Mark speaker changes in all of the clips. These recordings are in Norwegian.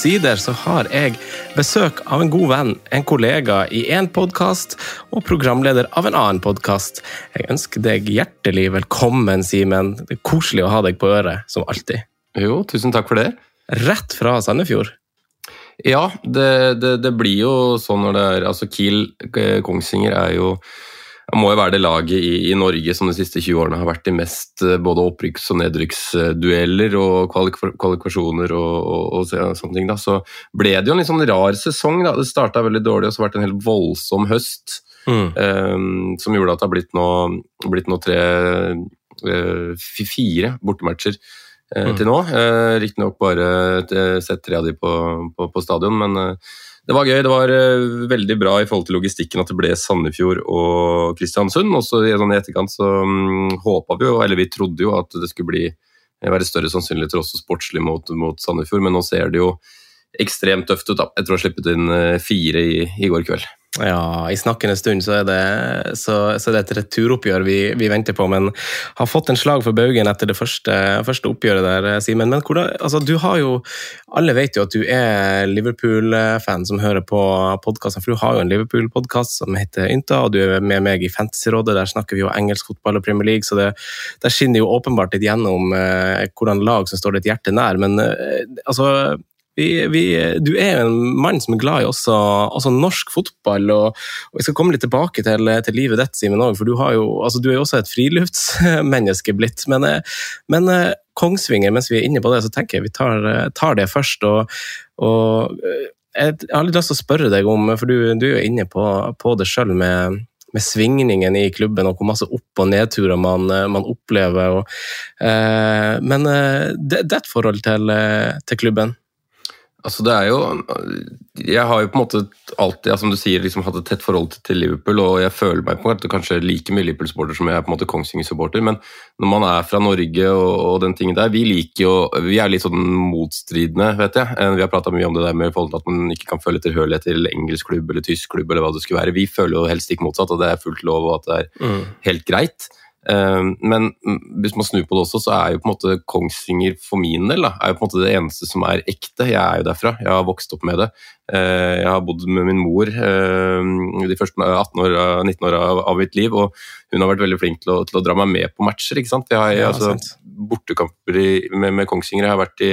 Speaker 1: omsider så har jeg besøk av en god venn, en kollega i én podkast og programleder av en annen podkast. Jeg ønsker deg hjertelig velkommen, Simen. Det er koselig å ha deg på øret, som alltid.
Speaker 2: Jo, tusen takk for det.
Speaker 1: Rett fra Sandefjord.
Speaker 2: Ja, det, det, det blir jo sånn når det er Altså, Kiel eh, Kongsvinger er jo det må jo være det laget i, i, Norge som de siste 20 årene har vært de mest eh, både opprykks- og nedrykksdueller og kvalifikasjoner og, og, og, sånne ting. Da. Så ble det jo en litt sånn rar sesong. Da. Det starta veldig dårlig, og så har det vært en helt voldsom høst. Mm. Um, som gjorde at det har blitt nå, blitt nå tre, uh, fire bortematcher uh, mm. til nå. Uh, Riktignok bare sett tre av de på, på, på stadion, men uh, det var gøy. Det var uh, veldig bra i forhold til logistikken at det ble Sandefjord og Kristiansund. Og så i sånn etterkant så um, håpa vi jo, eller vi trodde jo at det skulle bli, eh, være større sannsynligheter også sportslig mot, mot Sandefjord, men nå ser det jo ekstremt tøft ut da, etter å ha sluppet inn uh, fire i, i går kveld.
Speaker 1: Ja, i snakkende stund så er det, så, så det et returoppgjør vi, vi, venter på, men har fått en slag for baugen etter det første, første oppgjøret der, Simen. Men hvordan, altså, du har jo Alle vet jo at du er Liverpool-fan som hører på podkasten, for du har jo en Liverpool-podkast som heter Ynta, og du er med meg i Fantasyrådet. Der snakker vi jo engelsk fotball og Premier League, så det, der skinner jo åpenbart litt gjennom eh, hvordan lag som står ditt hjerte nær. Men eh, altså vi, vi, du er en mann som er glad i også, også norsk fotball, og, og, vi skal komme litt tilbake til, til livet ditt, Simen, for du, jo, altså, du, er jo også et friluftsmenneske blitt. Men, men, Kongsvinger, mens vi er inne på det, så tenker jeg vi tar, tar det først. og, og jeg har litt lyst til å spørre deg om, for du, du er jo inne på, på det sjøl med, med svingningen i klubben og hvor masse opp- og nedturer man, man opplever. Og, eh, men det, det er et forhold til, til klubben?
Speaker 2: Altså det er jo Jeg har jo på en måte alltid som du sier, liksom hatt et tett forhold til Liverpool, og jeg føler meg på en måte kanskje like mye Liverpool-supporter som jeg er på en måte Kongsvinger-supporter. Men når man er fra Norge og, og, den tingen der Vi liker jo Vi er litt sånn motstridende, vet jeg. Vi har prata mye om det der med at man ikke kan føle tilhørighet til engelsk klubb eller tysk klubb eller hva det skulle være. Vi føler jo helst ikke motsatt, og det er fullt lov, og at det er mm. helt greit. Ehm, men hvis man snur på det også, så er jo på en måte Kongsvinger for min del da, er jo på en måte det eneste som er ekte. Jeg er jo derfra, jeg har vokst opp med det. Eh, jeg har bodd med min mor ehm, de første 18 år, 19 åra av mitt liv, og hun har vært veldig flink til å, til å dra meg med på matcher. ikke sant? Jeg har, ja, altså, bortekamper i, med, med Kongsvinger jeg har vært i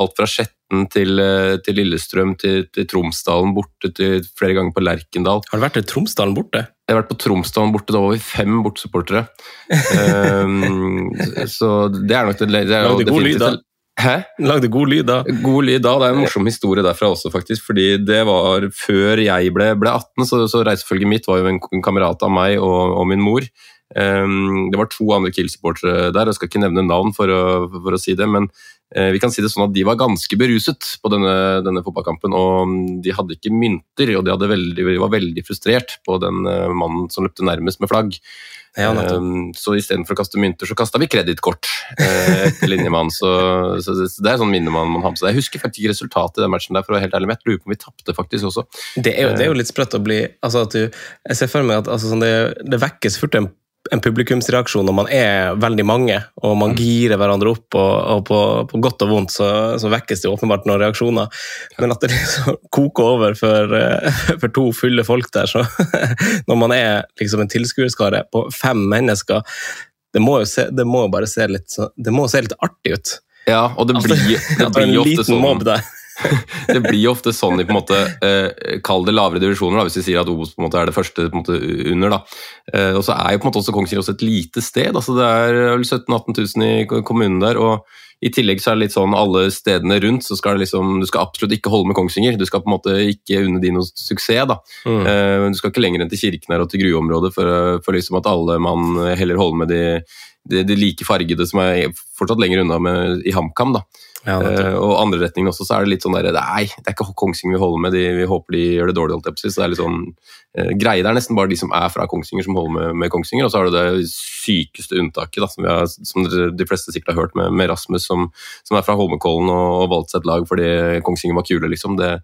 Speaker 2: alt fra Skjetten til, eh, til Lillestrøm til, til Tromsdalen borte, til flere ganger på Lerkendal.
Speaker 1: Har du vært til Tromsdalen borte?
Speaker 2: Jeg har vært på Tromsdalen borte, da var vi fem bortsupportere. um, så det er nok det, det er
Speaker 1: Lagde god lyd da?
Speaker 2: Hæ?
Speaker 1: Lagde god lyd da?
Speaker 2: God lyd da, Det er en morsom historie derfra også, faktisk. fordi det var før jeg ble, ble 18, så, så reisefølget mitt var jo en, en kamerat av meg og, og min mor. Um, det var to andre Kiel-supportere der, jeg skal ikke nevne navn for å, for å si det, men vi kan si det sånn at de var ganske beruset på denne, denne fotballkampen. og De hadde ikke mynter, og de, veldig, de var veldig frustrert på den uh, mannen som løpte nærmest med flagg. Ja, um, så istedenfor å kaste mynter, så kasta vi kredittkort etter linjemann. Så, så, så, det er sånn minne man, man har med seg. Jeg husker faktisk ikke resultatet i den matchen der, for å være helt ærlig, men jeg lurer på om vi tapte faktisk også.
Speaker 1: Det er, jo, det er jo litt sprøtt å bli altså at du, Jeg ser for meg at altså, sånn det, det vekkes fort en en publikumsreaksjon når man er veldig mange og man mm. girer hverandre opp, og, og på, på, godt og vondt så, så, vekkes det åpenbart noen reaksjoner. Men at det liksom koker over for, eh, for to fulle folk der, så når man er liksom en tilskuerskare på fem mennesker det må jo se, det må bare se litt, det må se litt artig ut.
Speaker 2: Ja, og det blir, det blir
Speaker 1: ofte sånn
Speaker 2: Det blir jo ofte sånn i på en måte, eh, Kall det lavere divisjoner, da, hvis vi sier at Obos på en måte er det første på en måte, under. da. Eh, og så er jo på en måte også Kongsvinger også et lite sted. altså Det er 17 000-18 000 i kommunen der. og i tillegg så er det litt sånn alle stedene rundt, så skal det liksom, du skal absolutt ikke holde med Kongsvinger. Du skal på en måte ikke unne de noe suksess. da. Mm. Eh, du skal ikke lenger enn til Kirken her og til Gruområdet for, for liksom at alle man heller holder med de, de, de like fargede som er fortsatt lenger unna med, i HamKam. da. Ja, uh, og andre retningen også, så er det litt sånn der, Nei, det er ikke Kongsvinger vi holder med, de, vi håper de gjør det dårlig. holdt jeg på Så det er litt sånn, uh, greie det er nesten bare de som er fra Kongsvinger, som holder med, med Kongsvinger. Og så har du det sykeste unntaket, da, som, har, som, de fleste sikkert har hørt med, med Rasmus, som, som, er fra Holmenkollen og, og valgte seg et lag fordi Kongsvinger var kule. liksom. Det,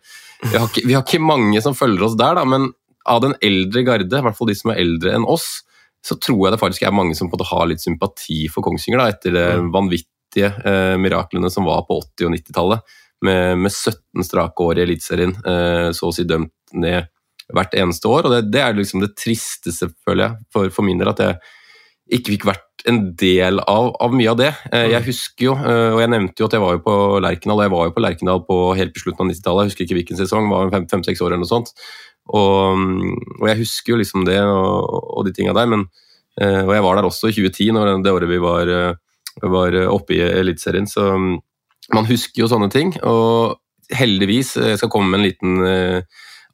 Speaker 2: vi, har ikke, vi har ikke mange som følger oss der, da, men av den eldre garde, i hvert fall de som er eldre enn oss, så tror jeg det faktisk er mange som på en måte har litt sympati for Kongsvinger da, etter det vanvittige eh, miraklene som var på 80- og 90-tallet. med, med 17 strake år i Eliteserien, eh, så å si dømt ned hvert eneste år. Og det, det er liksom det tristeste, føler jeg, for, for min del, at jeg ikke fikk vært en del av, av mye av det. Eh, jeg mm. husker jo, eh, og jeg nevnte jo at jeg var jo på Lerkendal, og jeg var jo på Lerkendal på helt på slutten av 90-tallet. Jeg husker ikke hvilken sesong, var fem-seks år eller noe sånt. Og, mm, og, jeg husker jo liksom det og, og de tinga der, men eh, Og jeg var der også i 2010, når det året vi var, var oppe i Eliteserien, så mm, man husker jo sånne ting. Og heldigvis, jeg skal komme med en liten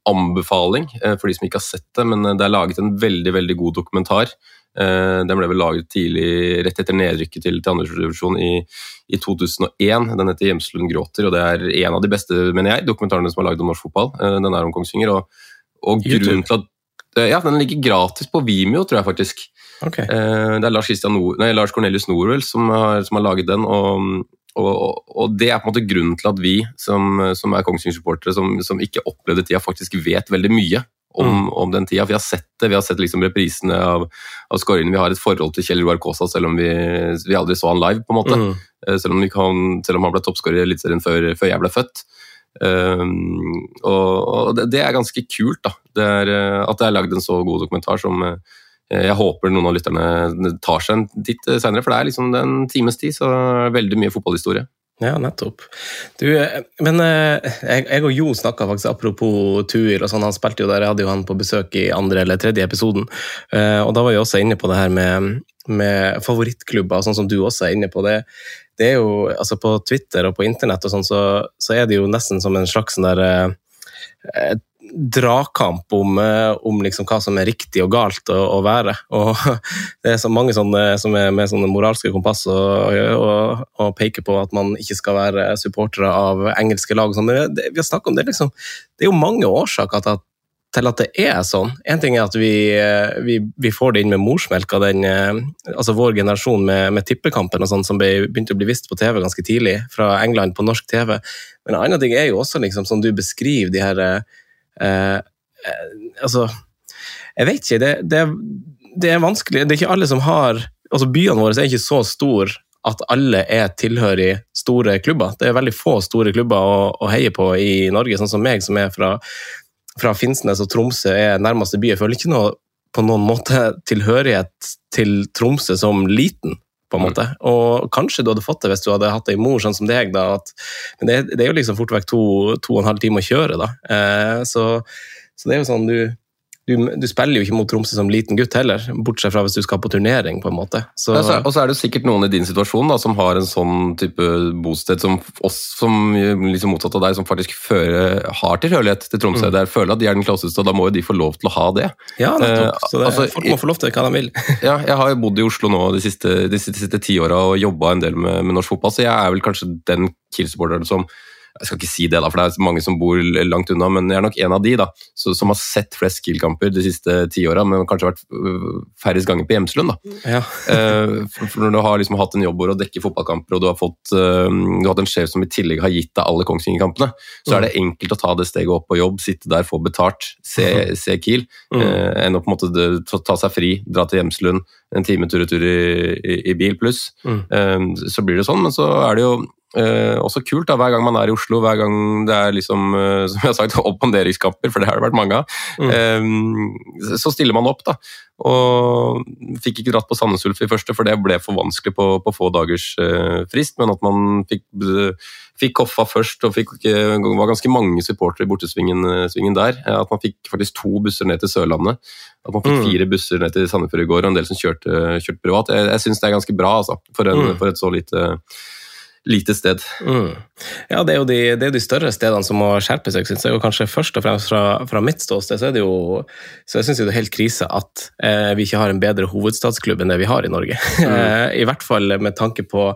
Speaker 2: anbefaling for de som ikke har sett det, men det er laget en veldig, veldig god dokumentar Eh, den ble vel laget tidlig, rett etter nedrykket til, til andredivisjon i, i 2001. Den heter 'Gjemselund gråter', og det er en av de beste mener jeg, dokumentarene som er laget om norsk fotball. Eh, den er om Kongsvinger. Og, og grunnen til at eh, ja, Den ligger gratis på Vimeo, tror jeg faktisk.
Speaker 1: Okay.
Speaker 2: Det er Lars, Nord, nei, Lars Cornelius Norwell som har, som har laget den. og og, og, det er på en måte grunnen til at vi som, som er Kongsvinger-supportere, som, som, ikke opplevde tida, faktisk vet veldig mye om, mm. om, den tida. Vi har sett det, vi har sett liksom reprisene av, av skåringene. Vi har et forhold til Kjell Roar Kaasa, selv om vi, vi, aldri så han live. på en måte. Mm. Eh, selv, om kan, selv, om han ble toppskårer i Eliteserien før, før, jeg ble født. Um, og, og det, det, er ganske kult da. Det er, eh, at det er lagd en så god dokumentar som jeg håper noen av lytterne tar seg en titt senere, for det er liksom en times tid, så veldig mye fotballhistorie.
Speaker 1: Ja, nettopp. Du, men eh, jeg, jeg og Jo snakka faktisk apropos Tuil, og sånn, han spilte jo der, jeg hadde jo han på besøk i andre eller tredje episoden. Eh, og da var jeg også inne på det her med, med favorittklubber, sånn som du også er inne på. det det er jo, altså På Twitter og på internett og sånn, så, så, er det jo nesten som en slags sånn der eh, dragkamp om, eh, om liksom hva som er riktig og galt å, å, være. Og Det er så mange sånne, som er med sånne moralske kompass og, og, og, peker på at man ikke skal være supportere av engelske lag. Sånn. Men det, vi har snakket om det, liksom, det er jo mange årsaker til at, til at det er sånn. En ting er at vi, vi, vi får det inn med morsmelk av den, eh, altså vår generasjon med, med tippekampen og sånn, som begynte å bli vist på TV ganske tidlig, fra England på norsk TV. Men en annen ting er jo også, liksom, som du beskriver, de her Eh, eh, altså Jeg vet ikke. Det, det, det, er vanskelig. Det er ikke alle som har altså Byene våre er ikke så store at alle er tilhørig store klubber. Det er veldig få store klubber å, å heie på i Norge, sånn som meg, som er fra, fra Finnsnes og Tromsø er nærmeste by. Jeg føler ikke noe på noen måte tilhørighet til Tromsø som liten på en mm. måte. Og kanskje du hadde fått det hvis du hadde hatt ei mor sånn som deg, da. At, men det, det, er jo liksom fort vekk to, to og en halv time å kjøre, da. Eh, så, så, det er jo sånn du du, du, spiller jo ikke mot Tromsø som liten gutt heller, bortsett fra hvis du skal på turnering. på en måte.
Speaker 2: Så... Ja, og så er det sikkert noen i din situasjon da, som har en sånn type bosted som oss, som liksom motsatt av deg, som faktisk fører, har tilhørighet til Tromsø. Mm. Der føler at de er den klasseste, og da må jo de få lov til å ha det.
Speaker 1: Ja, nettopp. Eh, så det, altså, folk må få lov til hva de vil.
Speaker 2: ja, jeg har jo bodd i Oslo nå de siste, de siste, de siste ti åra og jobba en del med, med norsk fotball, så jeg er vel kanskje den Kiel-supporteren som jeg skal ikke si det, da, for det er mange som bor langt unna, men jeg er nok en av de da, som har sett flest Kiel-kamper de siste ti åra, men kanskje vært øh, færrest ganger på Hjemslund. da.
Speaker 1: Ja.
Speaker 2: Eh, for når du har liksom hatt en jobb hvor du dekker fotballkamper, og du har, fått, øh, du har hatt en sjef som i tillegg har gitt deg alle Kongsvinger-kampene, så er det enkelt å ta det steget opp på jobb, sitte der, få betalt, se, se Kiel, mm. Eh, enn å på en måte ta seg fri, dra til Hjemslund, en time tur-retur i, i, i, bil pluss. Mm. Eh, så blir det sånn, men så er det jo Eh, også kult da, hver gang man er i Oslo, hver gang det er liksom, eh, som jeg har sagt, opp- for det har det vært mange av, mm. eh, så stiller man opp. da. Og fikk ikke dratt på Sandnes Ulf i første, for det ble for vanskelig på, på få dagers eh, frist. Men at man fikk, fikk koffa først, og fikk, var ganske mange supportere i bortesvingen svingen der. At man fikk faktisk to busser ned til Sørlandet. At man fikk mm. fire busser ned til Sandefjord i går, og en del som kjørte, kjørte privat. Jeg, jeg syns det er ganske bra altså, for, en, mm. for et så lite lite sted.
Speaker 1: Mm. Ja, det er jo de, det er de, større stedene som må skjerpe seg. syns jeg. Og kanskje først og fremst fra, fra mitt ståsted, så er det jo så jeg synes det er helt krise at eh, vi ikke har en bedre hovedstadsklubb enn det vi har i Norge. Mm. Eh, I hvert fall med tanke på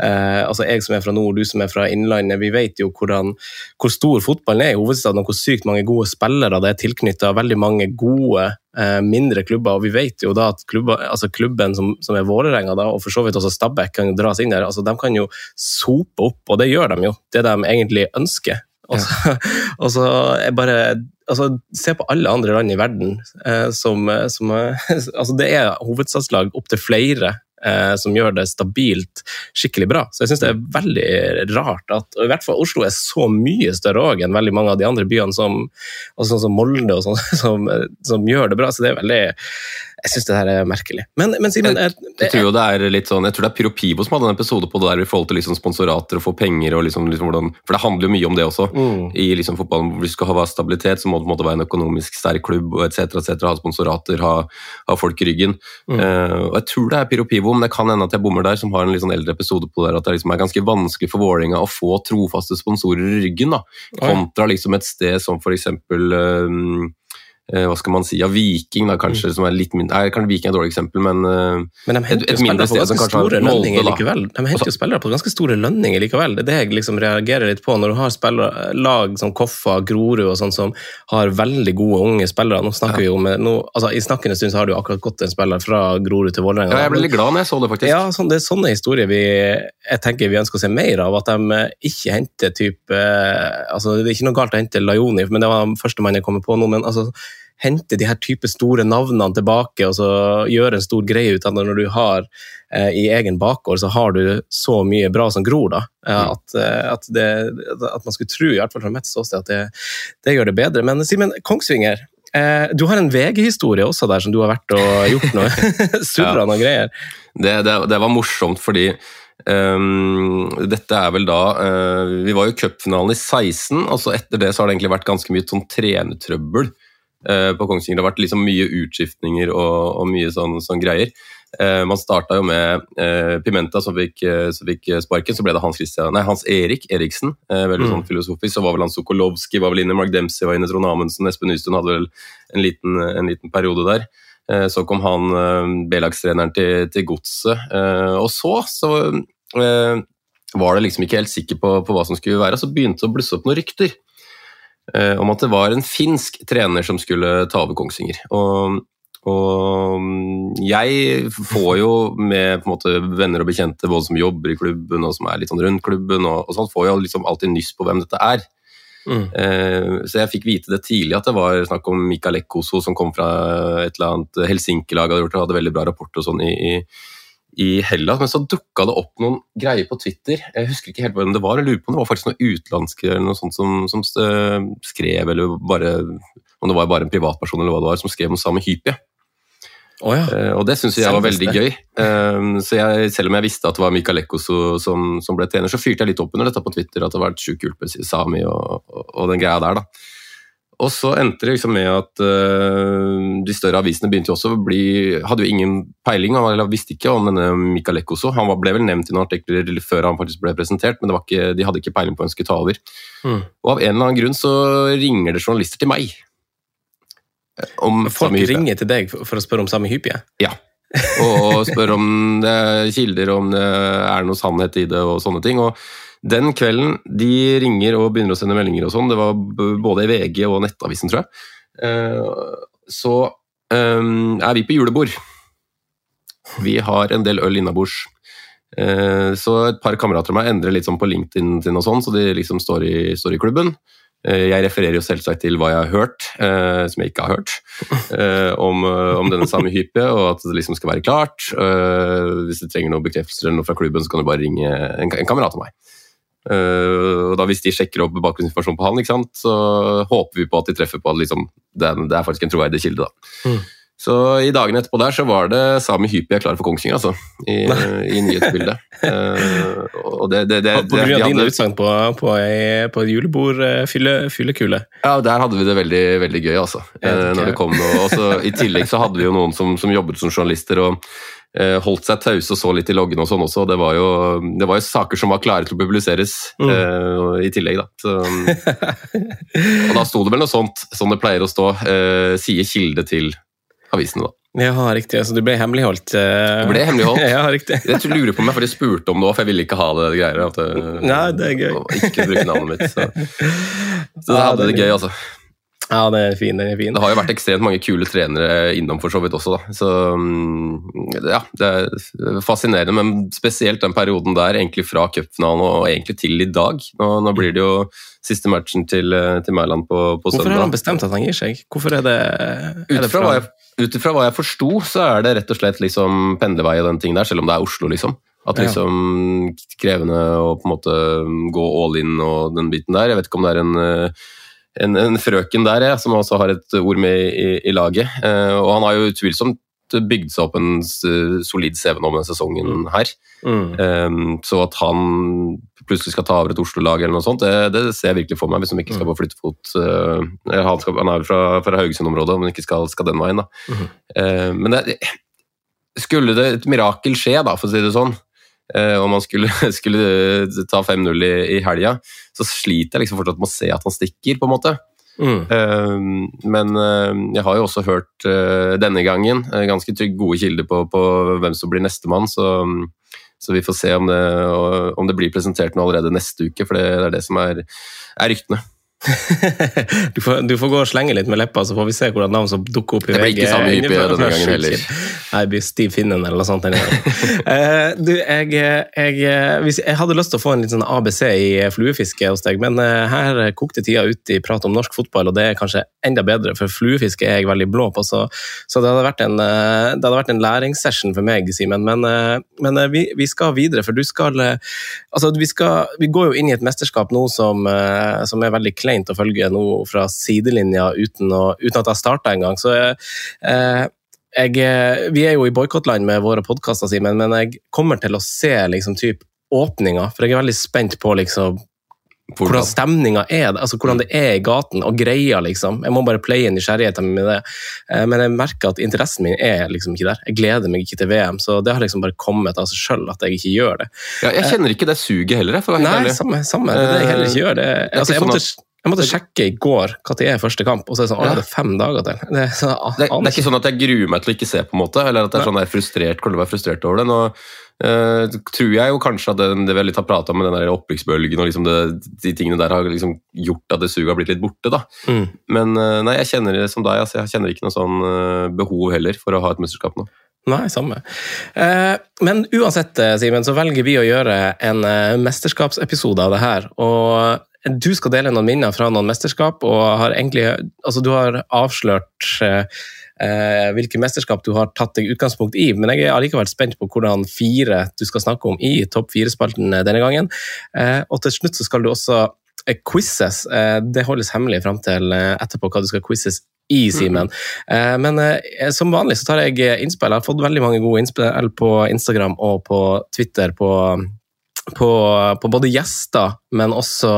Speaker 1: Eh, altså Jeg som er fra nord, du som er fra Innlandet, vi vet jo hvordan, hvor stor fotballen er i hovedstaden, og hvor sykt mange gode spillere det er tilknytta veldig mange gode eh, mindre klubber. og Vi vet jo da at klubber, altså klubben som, som er Vålerenga, og for så vidt også Stabæk, kan jo dras inn der. altså De kan jo sope opp, og det gjør de jo. Det de egentlig ønsker. Og så, og så er bare altså, Se på alle andre land i verden. Eh, som, som, altså, det er hovedstadslag opptil flere eh, som gjør det stabilt skikkelig bra. Så jeg syns det er veldig rart at og i hvert fall Oslo er så mye større også, enn veldig mange av de andre byene, som, altså sånn som Molde, og sånn, som, som, gjør det bra. Så det er veldig jeg syns det her er merkelig. Men, men Simon
Speaker 2: jeg, jeg, tror det er litt sånn, jeg tror det er Pyro Pivo som hadde en episode på det der i forhold til liksom sponsorater og få penger. og liksom, liksom hvordan, For det handler jo mye om det også. Mm. I liksom fotballen, Hvis du skal ha stabilitet, så må måtte være en økonomisk sterk klubb og etc. Et ha sponsorater, ha, ha, folk i ryggen. Mm. Uh, og Jeg tror det er Pyro Pivo, men det kan hende at jeg bommer der, som har en litt sånn eldre episode på det, at det liksom er ganske vanskelig for Vålerenga å få trofaste sponsorer i ryggen. da, Kontra liksom et sted som eksempel uh, Eh, hva skal man si, ja, Viking, da, kanskje, mm. som er litt mindre Nei, Kanskje Viking er et dårlig eksempel, men,
Speaker 1: eh, men de et, et mindre sted som kanskje har Molde. Likevel. De henter jo spillere på ganske store lønninger likevel. Det er det jeg liksom reagerer litt på. Når du har spillere, lag som Koffa, Grorud og sånn som har veldig gode unge spillere Nå snakker ja. vi om, nå, altså I snakkende stund så har du akkurat gått en spiller fra Grorud til Vålerenga.
Speaker 2: Ja, jeg ble litt glad når jeg så det, faktisk.
Speaker 1: Ja, sånn, Det er sånne historier vi jeg tenker vi ønsker å se mer av. At de ikke henter type altså Det er ikke noe galt å hente Lajoni, men det var førstemann jeg kommer på nå. men altså hente de her type store navnene tilbake og så gjøre en stor greie ut av det når du har eh, i egen bakgård, så har du så mye bra som gror. da, eh, mm. at, eh, at, det, at, man skulle tro, i hvert fall fra mitt ståsted, at det, det, gjør det bedre. Men Simen, Kongsvinger, eh, du har en VG-historie også der som du har vært og gjort noe surra ja. noen greier.
Speaker 2: Det, det, det, var morsomt fordi Um, dette er vel da uh, Vi var jo i cupfinalen i 16, og så etter det så har det egentlig vært ganske mye sånn trenertrøbbel. Eh, på Kongsvinger. Det har vært liksom mye utskiftninger og, og mye sånn, sånn greier. Eh, man starta jo med eh, Pimenta, som fikk, som fikk, sparken. Så ble det Hans, Christian, nei, Hans Erik Eriksen. veldig mm. sånn filosofisk. Så var vel han Sokolowski var vel inne, Mark Dempsey var inne, Trond Amundsen, Espen Nystuen hadde vel en liten, en liten periode der. Så kom han B-lagstreneren til, til Godset. Og så, så var det liksom ikke helt sikker på, på hva som skulle være. Så begynte det å blusse opp noen rykter. Eh, om at det var en finsk trener som skulle ta over Kongsvinger. Og, og jeg får jo med måte, venner og bekjente både som jobber i klubben og som er litt sånn rundt klubben, og, og sånn, får jo liksom alltid nyss på hvem dette er. Mm. Eh, så jeg fikk vite det tidlig at det var snakk om Mikael Ekkoso som kom fra et eller annet Helsinki-lag det, hadde veldig bra rapport og sånn i, i i Hellas, men så dukka det opp noen greier på Twitter. Jeg husker ikke helt hvem det var. Jeg lurer på om det var faktisk noen utenlandske eller noe sånt som, som, skrev, eller bare om det var bare en privatperson eller hva det var, som skrev om Sami Hypie. Oh, ja. uh, og det syns jeg var veldig gøy. Uh, så jeg, selv om jeg visste at det var Mikael Ekkoso som, som, ble trener, så fyrte jeg litt opp under dette på Twitter, at det var et sjukt kult med Sami og, og, og, den greia der. da. Og så endte det liksom med at uh, de større avisene begynte jo også å bli Hadde jo ingen peiling, eller visste ikke om denne Mikael Ekkoso. Han ble vel nevnt i noen artikler før han faktisk ble presentert, men ikke, de hadde ikke peiling på hvem skulle ta over. Mm. Og av en eller annen grunn så ringer det journalister til meg.
Speaker 1: Om Folk ringer til deg for å spørre om samme hyppige?
Speaker 2: Ja. Og spør om det er kilder, om det er noe sannhet i det og sånne ting. og den kvelden de ringer og begynner å sende meldinger og sånn, det var både i VG og Nettavisen, tror jeg, eh, så eh, er vi på julebord. Vi har en del øl innabords. Eh, så et par kamerater av meg endrer litt sånn på LinkedIn sin og sånn, så de liksom står i, står i klubben. Jeg refererer jo selvsagt til hva jeg har hørt, eh, som jeg ikke har hørt, eh, om, om, denne samme hype, og at det liksom skal være klart. Eh, hvis du trenger noen bekreftelser eller noe fra klubben, så kan du bare ringe en, en kamerat av meg. Uh, og da Hvis de sjekker opp bakgrunnsinformasjon på han, så håper vi på at de treffer på at liksom, det, er, det, er, faktisk en troverdig kilde. da. Mm. Så i dagene etterpå der så var det Sami Hypi er klar for Kongsvinger, altså. I, i nyhetsbildet. Uh, og det, det, det,
Speaker 1: på grunn av dine utsagn på, på, på julebord uh, fyllekule?
Speaker 2: Ja, der hadde vi det veldig veldig gøy, altså. Uh, når det kom noe. Også, I tillegg så hadde vi jo noen som, som jobbet som journalister. og Eh, holdt seg tause og så litt i loggene og sånn også. Det var, jo, det var, jo, saker som var klare til å publiseres mm. uh, i tillegg, da. Så, og da sto det vel noe sånt som det pleier å stå, uh, sier kilde til avisene, da.
Speaker 1: Ja, riktig. Så du ble hemmeligholdt? Uh...
Speaker 2: ble hemmeligholdt.
Speaker 1: ja, riktig.
Speaker 2: jeg lurer på om jeg faktisk spurte om det òg, for jeg ville ikke ha det greier. At,
Speaker 1: Nei, det er gøy.
Speaker 2: Ikke bruke navnet mitt. Så, så det hadde det gøy, altså.
Speaker 1: Ja, det er fin. det er fin.
Speaker 2: Det har jo vært ekstremt mange kule trenere innom for så vidt også, da. Så mm, ja, det er fascinerende. Men spesielt den perioden der, egentlig fra cupfinalen og egentlig til i dag. Nå, nå, blir det jo siste matchen til, til Mæland på, på
Speaker 1: Hvorfor
Speaker 2: søndag.
Speaker 1: har han bestemt at han gir seg? Hvorfor er det,
Speaker 2: er det fra ut ifra hva jeg forsto, så er det rett og slett liksom pendlervei og den ting der, selv om det er Oslo, liksom. At liksom krevende å på en måte gå all in og den biten der. Jeg vet ikke om det er en, eh, en, en frøken der jeg, som også har et ord med i, i laget. Eh, Og han har jo utvilsomt bygd seg opp en solid CV nå med sesongen her.
Speaker 1: Mm.
Speaker 2: Eh, Så at han plutselig skal ta over et Oslo-lag eller noe sånt, det, det ser jeg virkelig for meg, hvis han ikke skal på flyttefot. eh, Han, skal, han er fra, fra Haugesund-området, men ikke skal, skal den veien, da.
Speaker 1: Mm.
Speaker 2: Eh, Men det, skulle det et mirakel skje, da, for å si det sånn, og man skulle, skulle ta 5-0 i, i helga, så sliter jeg liksom fortsatt med å se at han stikker, på en måte.
Speaker 1: Mm.
Speaker 2: Eh, Men eh, jeg har jo også hørt eh, denne gangen eh, ganske trygg, gode kilder på, på hvem som blir nestemann, så, så vi får se om det, om det blir presentert nå allerede neste uke, for det er det som er, er ryktene.
Speaker 1: Du får, du får gå og slenge litt med leppa, så får vi se hvordan navn som dukker opp i
Speaker 2: Det blir ikke samme hyppig denne gangen heller.
Speaker 1: Nei, blir Stiv Finnen eller noe sånt. Eh, du, jeg, jeg, hvis- jeg hadde lyst til å få en litt sånn ABC i fluefiske hos deg, men uh, her kokte tida ut i prat om norsk fotball, og det er kanskje enda bedre, for fluefiske er jeg veldig blå på, så, så det, hadde vært en, uh, hadde vært en læringssession for meg, Simen. Men, uh, men eh, vi, vi skal videre, for du skal eh, Altså, vi, skal, vi går jo inn i et mesterskap nå som, eh, som er veldig kleint å følge nå fra sidelinja uten, å, uten at jeg starta engang. Så eh, jeg, eh, vi er jo i boikottland med våre podkaster, Simen, men jeg kommer til å se liksom typ åpninga, for jeg er veldig spent på liksom hvordan stemninga er, altså hvordan det er i gaten, og greia, liksom. Jeg må bare playe nysgjerrigheten min med det. Eh, Men jeg merker at interessen min er liksom ikke der. Jeg gleder meg ikke til VM, så det har liksom bare kommet av seg sjøl at jeg ikke gjør det.
Speaker 2: Ja, jeg kjenner ikke det suget heller, for å være
Speaker 1: Nei,
Speaker 2: helt ærlig.
Speaker 1: samme, samme. Det er det jeg heller ikke gjør. Det,
Speaker 2: er ikke
Speaker 1: altså, jeg,
Speaker 2: sånn
Speaker 1: måtte, jeg måtte sjekke i går når er første kamp, og så er det sånn,
Speaker 2: Ja.
Speaker 1: det er fem dager til. Det er, så,
Speaker 2: Det, det er ikke sånn at jeg gruer meg til å ikke se, på en måte, eller at jeg er sånn jeg er frustrert, kommer til å være frustrert over det. Nå uh, tror jeg jo kanskje at det, det vi litt har prata om den der opprykksbølgen og liksom det, de tingene der har liksom gjort at det suget har blitt litt borte. da.
Speaker 1: Mm.
Speaker 2: Men uh, nei, jeg kjenner det som deg, altså, jeg kjenner ikke noe sånn uh, behov heller for å ha et mesterskap nå.
Speaker 1: Nei, samme. Men uansett, Simen, så velger vi å gjøre en mesterskapsepisode av det her. Og du skal dele noen minner fra noen mesterskap, og har egentlig Altså, du har avslørt eh, eh, hvilke mesterskap du har tatt deg utgangspunkt i, men jeg er allikevel spent på hvordan fire du skal snakke om i topp fire-spalten eh, denne gangen. Eh, og til slutt så skal du også eh, quizzes. Eh, det holdes hemmelig fram til etterpå hva du skal quizzes i, Simen. Eh, men som vanlig så tar jeg innspill. Jeg har fått veldig mange gode innspill på Instagram og på Twitter på, på, på både gjester, men også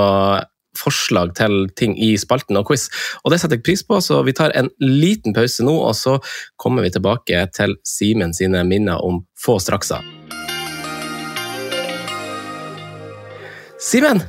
Speaker 1: forslag til ting i spalten og quiz. Og det setter jeg pris på, så vi tar en liten pause nå, og så kommer vi tilbake til Simen sine minner om få strakser. Simen,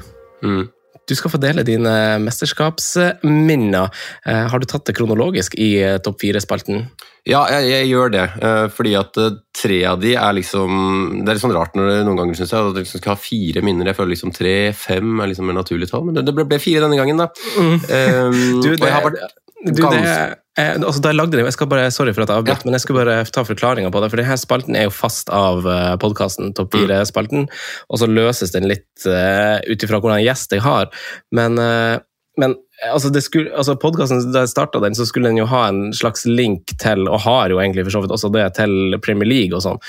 Speaker 2: Mm.
Speaker 1: Du skal få dele dine mesterskapsminner. Eh, Har du tatt det kronologisk i eh, topp fire-spalten?
Speaker 2: Ja, jeg, jeg gjør det. eh, fordi at tre av de er liksom Det er litt sånn rart når du noen ganger synes jeg, at du liksom skal ha fire minner. Jeg føler liksom tre-fem er liksom en naturlig tall, men det, ble, ble fire denne gangen, da. Um,
Speaker 1: Du, det-
Speaker 2: vært
Speaker 1: Du, det, eh, altså, da jeg lagde den, jeg skal bare, Sorry for at jeg avbrøt, men jeg skal bare ta forklaringa på det. For denne spalten er jo fast av uh, podkasten, Topp
Speaker 2: Mm.
Speaker 1: fire-spalten. Og så løses den litt uh, ut ifra hvordan gjest jeg har. Men, uh, men altså, det altså podkasten, da jeg starta den, så skulle den jo ha en slags link til, og har jo egentlig for så vidt også det, til Premier League og sånn.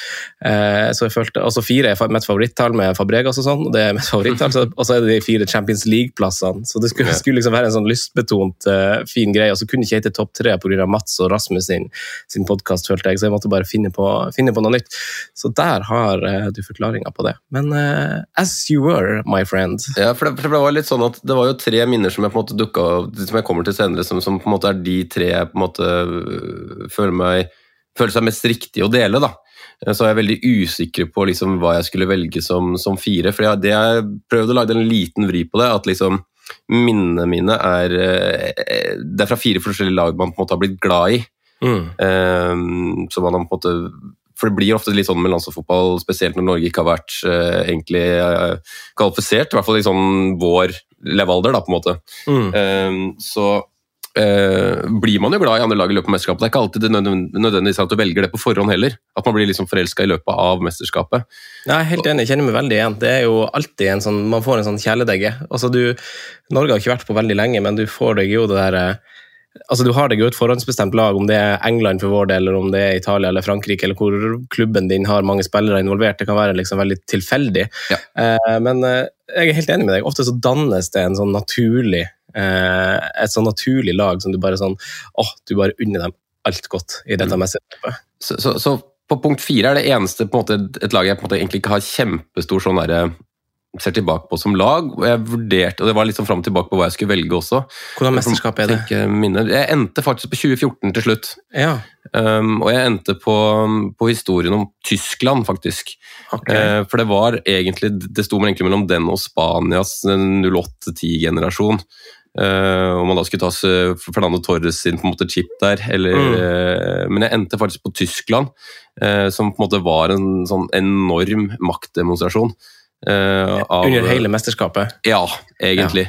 Speaker 1: Eh, så jeg følte, altså Fire er mitt favorittall med Fabregas og sånn, og det er mitt favorittall. og så er det de fire Champions League-plassene. Så det skulle, skulle liksom være en sånn lystbetont, uh, fin greie. Og så kunne ikke hete topp tre pga. Mats og Rasmus sin, sin podkast, følte jeg. Så jeg måtte bare finne på, finne på noe nytt. Så der har uh, du forklaringa på det. Men uh, as you were, my friend.
Speaker 2: Ja, for det, for det var litt sånn at det var jo tre minner som jeg på en måte dukka som jeg kommer til senere, som, som på en måte er de tre jeg på en måte øh, føler meg føler seg mest riktig å dele. da. Så er jeg veldig usikker på liksom hva jeg skulle velge som, som fire. For jeg, det jeg prøvde å lage en liten vri på det, at liksom minnene mine er øh, Det er fra fire forskjellige lag man på en måte har blitt glad i.
Speaker 1: Mm.
Speaker 2: Um, så man har på en måte for det blir ofte litt sånn med landslagsfotball, spesielt når Norge ikke har vært uh, egentlig uh, kvalifisert, i hvert fall i sånn vår levealder, da, på en måte.
Speaker 1: Mm.
Speaker 2: Ehm, så eh, blir man jo glad i andre lag i løpet av mesterskapet. Det er ikke alltid det nødvendigvis at du velger det på forhånd heller. At man blir liksom forelska i løpet av mesterskapet.
Speaker 1: Jeg er helt enig, jeg kjenner meg veldig igjen. Det er jo alltid en sånn, Man får en sånn kjæledegge. Altså du, Norge har ikke vært på veldig lenge, men du får deg jo det der Altså, Du har deg jo et forhåndsbestemt lag, om det er England for vår del, eller om det er Italia eller Frankrike, eller hvor klubben din har mange spillere involvert. Det kan være liksom veldig tilfeldig.
Speaker 2: Ja.
Speaker 1: Eh, men eh, jeg er helt enig med deg. Ofte så dannes det en sånn naturlig eh, et sånn naturlig lag som du bare sånn åh, du bare unner dem alt godt i dette
Speaker 2: Mm.
Speaker 1: mesterskapet.
Speaker 2: Så, så, så på punkt fire er det eneste på en måte, et lag jeg på en måte egentlig ikke har kjempestor sånn derre ser tilbake på som lag. og Jeg vurderte, og det var sånn fram og tilbake på hva jeg skulle velge også.
Speaker 1: Hvordan mesterskap er det?
Speaker 2: Jeg endte faktisk på 2014 til slutt.
Speaker 1: Ja,
Speaker 2: Um, og jeg endte på, på historien om Tyskland, faktisk.
Speaker 1: Okay.
Speaker 2: Uh, for det var egentlig Det sto egentlig mellom den og Spanias 08-10-generasjon. Uh, om man da skulle ta Fernando Torres sin på en måte chip der, eller
Speaker 1: Mm.
Speaker 2: uh, Men jeg endte faktisk på Tyskland, eh, som på en måte var en sånn enorm maktdemonstrasjon. Eh, av-
Speaker 1: Under hele mesterskapet.
Speaker 2: ja, egentlig.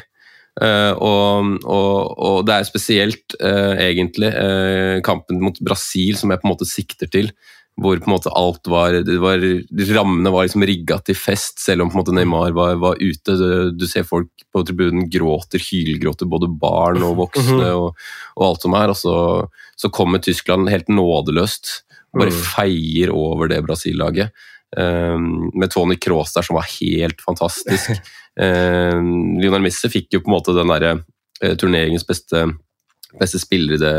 Speaker 2: Eh, og, og, og det er spesielt uh, egentlig uh, kampen mot Brasil som jeg på en måte sikter til. Hvor på en måte alt var, det var Rammene var liksom rigga til fest, selv om på en måte Neymar var, var ute. Du, du ser folk på tribunen gråter, hylgråter, både barn og voksne og, og alt som er. Og så, så kommer Tyskland helt nådeløst bare
Speaker 1: Mm.
Speaker 2: feier over det Brasil-laget. Eh, med Tony Cross der, som var helt fantastisk. Eh, Lionel Messi fikk jo på en måte den derre eh, turneringens beste, beste spiller i det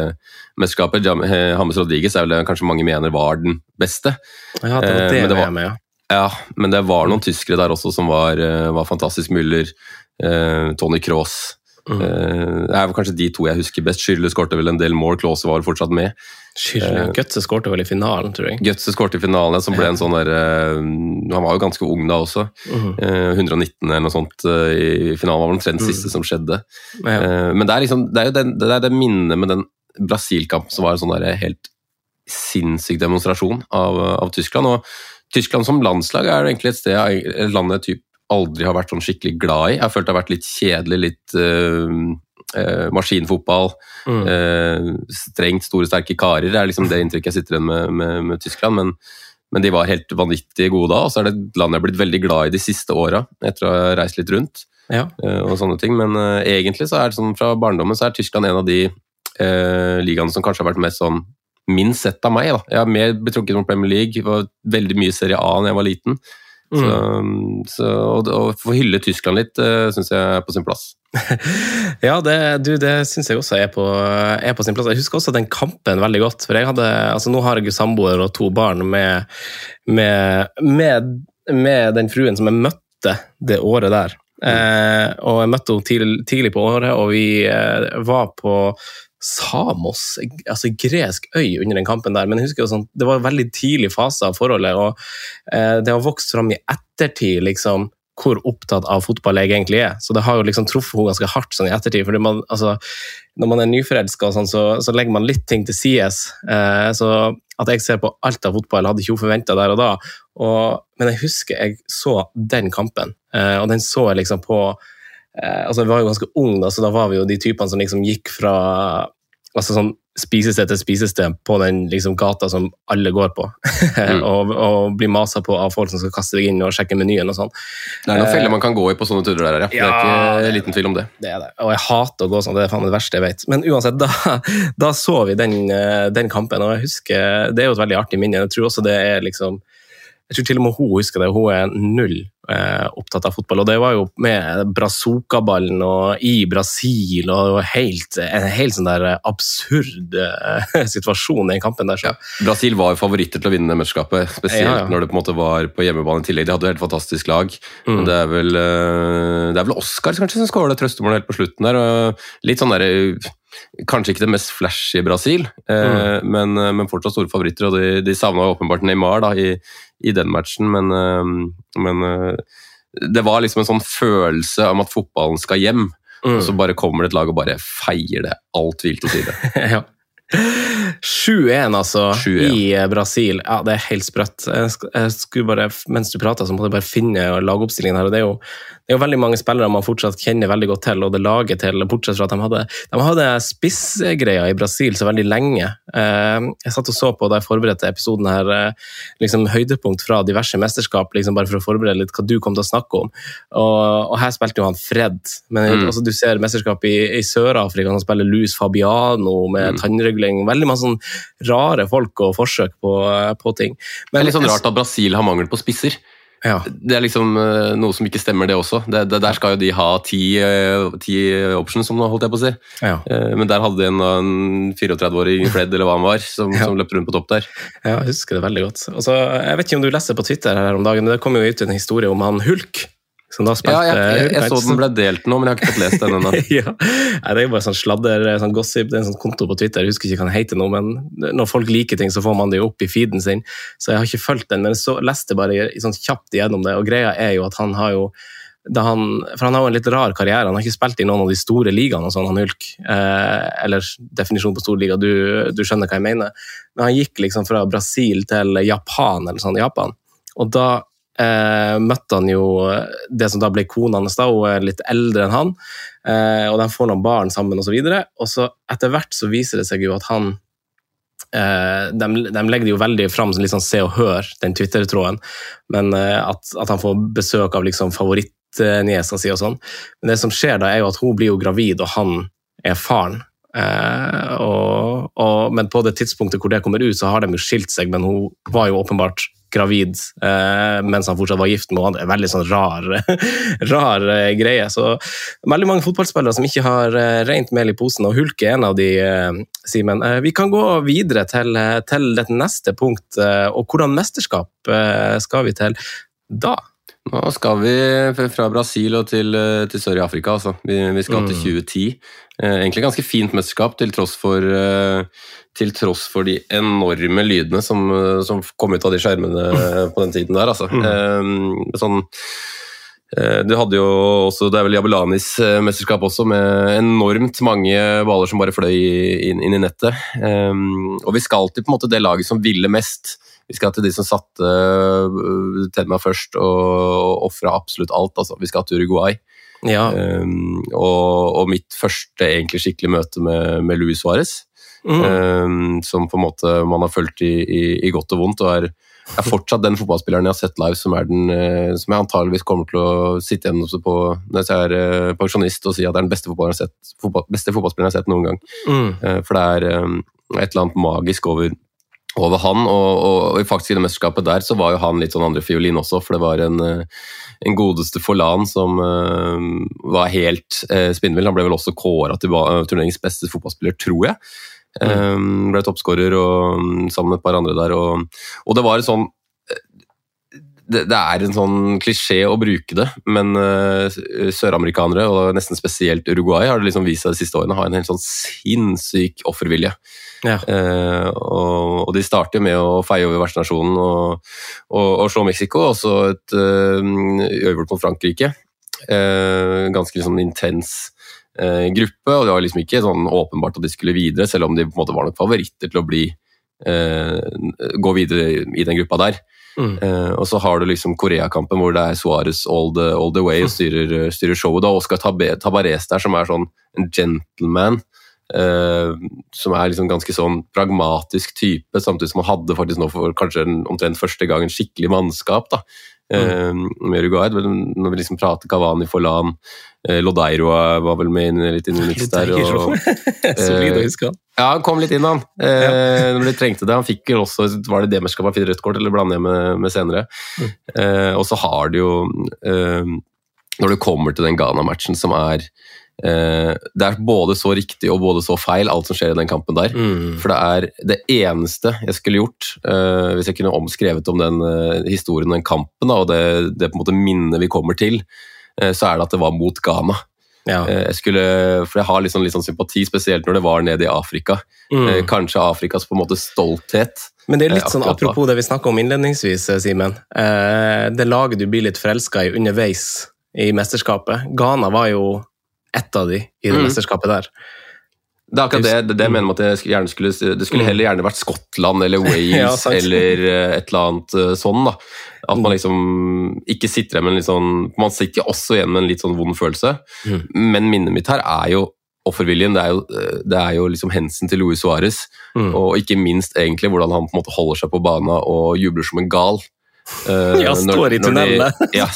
Speaker 2: mesterskapet. Eh, James Rodriguez er vel det kanskje mange mener var den beste.
Speaker 1: Ja, det var
Speaker 2: Eh,
Speaker 1: det,
Speaker 2: men det var-
Speaker 1: med, ja.
Speaker 2: Ja, men det var noen tyskere der også som var, eh, var fantastisk. Müller, eh, Tony Kroos.
Speaker 1: Mm.
Speaker 2: Eh, det er kanskje de to jeg husker best. Schürrle skårte vel en del mål, Klause var fortsatt med.
Speaker 1: Schürrle. Götze skårte vel i finalen, tror jeg.
Speaker 2: Götze skårte i finalen, som ble en sånn der eh, Han var jo ganske ung da også. Eh, 119 eller noe sånt eh, i finalen var vel omtrent det siste som skjedde.
Speaker 1: Ja.
Speaker 2: Eh, Men det er, liksom, det er jo den, det, det minnet med den Brasil-kampen som var en sånn helt sinnssyk demonstrasjon av, av Tyskland. Og Tyskland som landslag er egentlig et sted jeg- et land jeg typ aldri har vært sånn skikkelig glad i. Jeg har følt det har vært litt kjedelig, litt eh, maskinfotball.
Speaker 1: Mm.
Speaker 2: Eh, strengt store, sterke karer. Det er liksom det inntrykket jeg sitter igjen med, med, med Tyskland. Men, men de var helt vanvittig gode da. Og så er det et land jeg har blitt veldig glad i de siste åra, etter å ha reist litt rundt.
Speaker 1: Ja.
Speaker 2: og sånne ting. Men eh, egentlig så er det sånn fra barndommen så er Tyskland en av de ligaene som kanskje har vært mest sånn minst sett av meg. da. Jeg har mer betrukket mot Premier League, var veldig mye Serie A da jeg var liten. Så,
Speaker 1: Mm.
Speaker 2: så å, å få hylle Tyskland litt uh, syns jeg er på sin plass.
Speaker 1: Ja, det, du, det syns jeg også er på, er på sin plass. Jeg husker også den kampen veldig godt. For jeg hadde, altså Nå har jeg jo samboer og to barn med, med, med, med den fruen som jeg møtte det året der. Eh, og jeg møtte henne tidlig, tidlig på året, og vi eh, var på Samos, altså gresk øy, under den kampen der. Men jeg husker jo sånn, det var en veldig tidlig fase av forholdet, og eh, det har vokst fram i ettertid, liksom hvor opptatt av fotball jeg egentlig er. Så det har jo liksom truffet henne ganske hardt sånn i ettertid. fordi man, altså, Når man er nyforelska, sånn, så, så legger man litt ting til sides. Eh, så at jeg ser på alt av fotball, hadde ikke hun forventa der og da. Og, men jeg husker jeg så den kampen, eh, og den så jeg liksom på altså Vi var jo ganske ung, da, så da var vi jo de typene som liksom gikk fra altså sånn spisested til spisested på den liksom gata som alle går på,
Speaker 2: Mm.
Speaker 1: og, og blir masa på av folk som skal kaste deg inn og sjekke menyen og sånn.
Speaker 2: Det er noen feller man kan gå i på sånne turer der, ja. Det er
Speaker 1: ikke
Speaker 2: ikke liten tvil om det.
Speaker 1: Det er det. Og jeg hater å gå sånn, det er faen det verste jeg vet. Men uansett, da, da så vi den, eh, den kampen, og jeg husker Det er jo et veldig artig minne. Jeg tror også det er liksom Jeg tror til og med hun husker det. Hun er null eh, opptatt av fotball. Og det var jo med Brazuca-ballen og i Brasil og helt, en helt sånn der absurd eh, situasjon i den kampen der. Så.
Speaker 2: Brasil var favoritter til å vinne mesterskapet, spesielt
Speaker 1: Ja, ja.
Speaker 2: når det på en måte var på hjemmebane i tillegg. De hadde et helt fantastisk lag.
Speaker 1: Mm.
Speaker 2: Men det er vel, eh, det er vel Oscar kanskje som skårer det trøstemålet helt på slutten der. og Litt sånn der, eh, Kanskje ikke det mest flashy Brasil, eh, men, eh, men fortsatt store favoritter. og De, de savna åpenbart Neymar da, i, i den matchen, men, eh, men eh, det var liksom en sånn følelse om at fotballen skal hjem.
Speaker 1: Mm.
Speaker 2: Og så bare kommer det et lag og bare feier det alt hvilt til side.
Speaker 1: ja. 7-1, altså,
Speaker 2: 7-1.
Speaker 1: i eh, Brasil. Ja, det er helt sprøtt. Jeg skulle bare, mens du prata, så måtte jeg bare finne lagoppstillingen her. og Det er jo, det er jo veldig mange spillere man fortsatt kjenner veldig godt til, og det laget til, bortsett fra at de hadde, de hadde spissgreia i Brasil så veldig lenge. Eh, jeg satt og så på da jeg forberedte episoden her, eh, liksom høydepunkt fra diverse mesterskap, liksom bare for å forberede litt hva du kom til å snakke om. Og, og her spilte jo han Fred, men mm. altså, du ser mesterskap i, i Sør-Afrika, han spiller Luz Fabiano med mm. tannregulering, veldig mange sånn rare folk og forsøk på, på ting.
Speaker 2: Men, det er litt sånn rart at Brasil har mangel på spisser. Ja. Det er liksom uh, noe som ikke stemmer, det også. Det, det, der skal jo de ha ti, uh, ti options, som holdt jeg på å si. Ja. Uh, men der hadde de en, en 34-åring Fred, eller hva han var, som, ja. som løp rundt på topp der.
Speaker 1: Ja, jeg husker det veldig godt. Altså, jeg vet ikke om du leser på Twitter her om dagen, men det kom jo ut en historie om han Hulk
Speaker 2: som da spilte ja, jeg, jeg, jeg så den ble delt nå, men jeg har ikke fått lest den ennå.
Speaker 1: ja. Det er jo bare sånn sladder, sånn gossip, det er en sånn konto på Twitter, jeg husker ikke hva den heter nå, men når folk liker ting, så får man det jo opp i feeden sin. Så jeg har ikke fulgt den, men så leste bare sånn kjapt igjennom det, og greia er jo at han har jo han, for han har jo en litt rar karriere. Han har ikke spilt i noen av de store ligaene, sånn, han Hulk. Eh, eller definisjon på stor liga, du, du, skjønner hva jeg mener. Men han gikk liksom fra Brasil til Japan, eller sånn, Japan. Og da eh, møtte han jo det som da ble kona hans, da, hun er litt eldre enn han. Eh, og de får noen barn sammen, så etter hvert så viser det seg jo at han eh, de, de, legger det jo veldig fram som liksom Se og Hør, den Twitter-tråden, men eh, at, at, han får besøk av liksom favorittniesa si og sånn. Men det som skjer da, er jo at hun blir jo gravid, og han er faren. Eh, og, og, men på det tidspunktet hvor det kommer ut, så har de jo skilt seg, men hun var jo åpenbart gravid eh, mens han fortsatt var gift med henne. Veldig sånn rar, rar eh, greie. Så veldig mange fotballspillere som ikke har eh, rent mel i posen, og Hulk er en av de, eh, Simen. Eh, vi kan gå videre til, til det neste punkt, og hvordan mesterskap skal vi til da?
Speaker 2: Nå skal vi fra Brasil og til, til Sør-Afrika. Altså. Vi, vi, skal mm. til 2010. Eh, egentlig ganske fint mesterskap, til tross for, eh, til tross for de enorme lydene som, eh, som, kom ut av de skjermene på den tiden der. Altså. Mm. Sånn, du hadde jo også, Det er vel Jabelanis mesterskap også, med enormt mange baller som bare fløy inn, inn i nettet. Og vi skal til på en måte det laget som ville mest. Vi skal til de som satte tenna først og ofra absolutt alt. Altså. Vi skal til Uruguay. Ja. Um, og, og, mitt første egentlig skikkelig møte med, med Luis Suárez. Mm. Um, som på en måte man har fulgt i, i, i godt og vondt. og er, er, fortsatt den fotballspilleren jeg har sett live som, er den, uh, som jeg antageligvis kommer til å sitte igjen på når jeg er uh, pensjonist og si at det er den beste fotballspilleren jeg har sett, fotball, jeg har sett noen gang. Mm. Uh, for det er um, et eller annet magisk over, over han, og, og, og, faktisk i det mesterskapet der så var jo han litt sånn andre fiolin også, for det var en en godeste Forlan som uh, var helt uh, spinnvill. Han ble vel også kåra til turneringens beste fotballspiller, tror jeg. Mm. Um, ble toppskårer sammen med et par andre der. Og, og det var en sånn det, det, er en sånn klisjé å bruke det, men uh, søramerikanere, og nesten spesielt Uruguay, har det liksom vist seg de siste årene har en helt sånn sinnssyk offervilje. Ja. Eh, og, og, de starter med å feie over vertsnasjonen og, og, og, slå Mexico, og så et øyeblikk uavgjort mot Frankrike. Eh, ganske liksom intens gruppe, og det var liksom ikke sånn åpenbart at de skulle videre, selv om de på en måte var nok favoritter til å bli, gå videre i den gruppa der. Mm. Uh, og så har du liksom Koreakampen hvor det er Suárez all, all, the way og styrer, styrer showet. Da Oscar Tabarez der, som er sånn en gentleman. Uh, som er liksom ganske sånn pragmatisk type, samtidig som han hadde faktisk nå for kanskje en, omtrent første gang en skikkelig mannskap. da, uh, med Uruguay. Når vi liksom prater Kavani, Forlan, uh, Lodeiro var vel med inn, litt inn i miks der. Og,
Speaker 1: Solid å huske han.
Speaker 2: Ja, han kom litt inn, han. Eh, når de trengte det. Han fikk jo også Var det Demerskap han fikk rødt kort, eller blande med, med senere. Mm. og så har du jo Når du kommer til den Ghana-matchen som er det er både så riktig og både så feil, alt som skjer i den kampen der. Mm. For det er det eneste jeg skulle gjort, uh, hvis jeg kunne omskrevet om den uh, historien den kampen, da, og det, det, på en måte minnet vi kommer til, uh, så er det at det var mot Ghana. Ja. Jeg skulle, for jeg har litt sånn, litt sånn sympati, spesielt når det var nede i Afrika. Mm. Kanskje Afrikas på en måte stolthet.
Speaker 1: Men det er litt sånn, Apropos det vi snakka om innledningsvis, Simen. Det laget du blir litt forelska i underveis i mesterskapet. Ghana var jo ett av de i det mm. mesterskapet der.
Speaker 2: Det er akkurat det, det, det mener at det skulle Det skulle mm. heller gjerne vært Skottland eller Wales ja, eller eh, et eller annet eh, sånn. da. At man liksom ikke sitter igjen med en litt sånn Man sitter også igjen med en litt sånn vond følelse,
Speaker 1: Mm.
Speaker 2: men minnet mitt her er jo offerviljen. Det er jo, det er jo liksom hensen til Luis Suárez,
Speaker 1: Mm.
Speaker 2: og ikke minst egentlig hvordan han på en måte holder seg på banen og jubler som en gal. Uh,
Speaker 1: Ja, står i
Speaker 2: når de-
Speaker 1: tunnelene.
Speaker 2: Ja,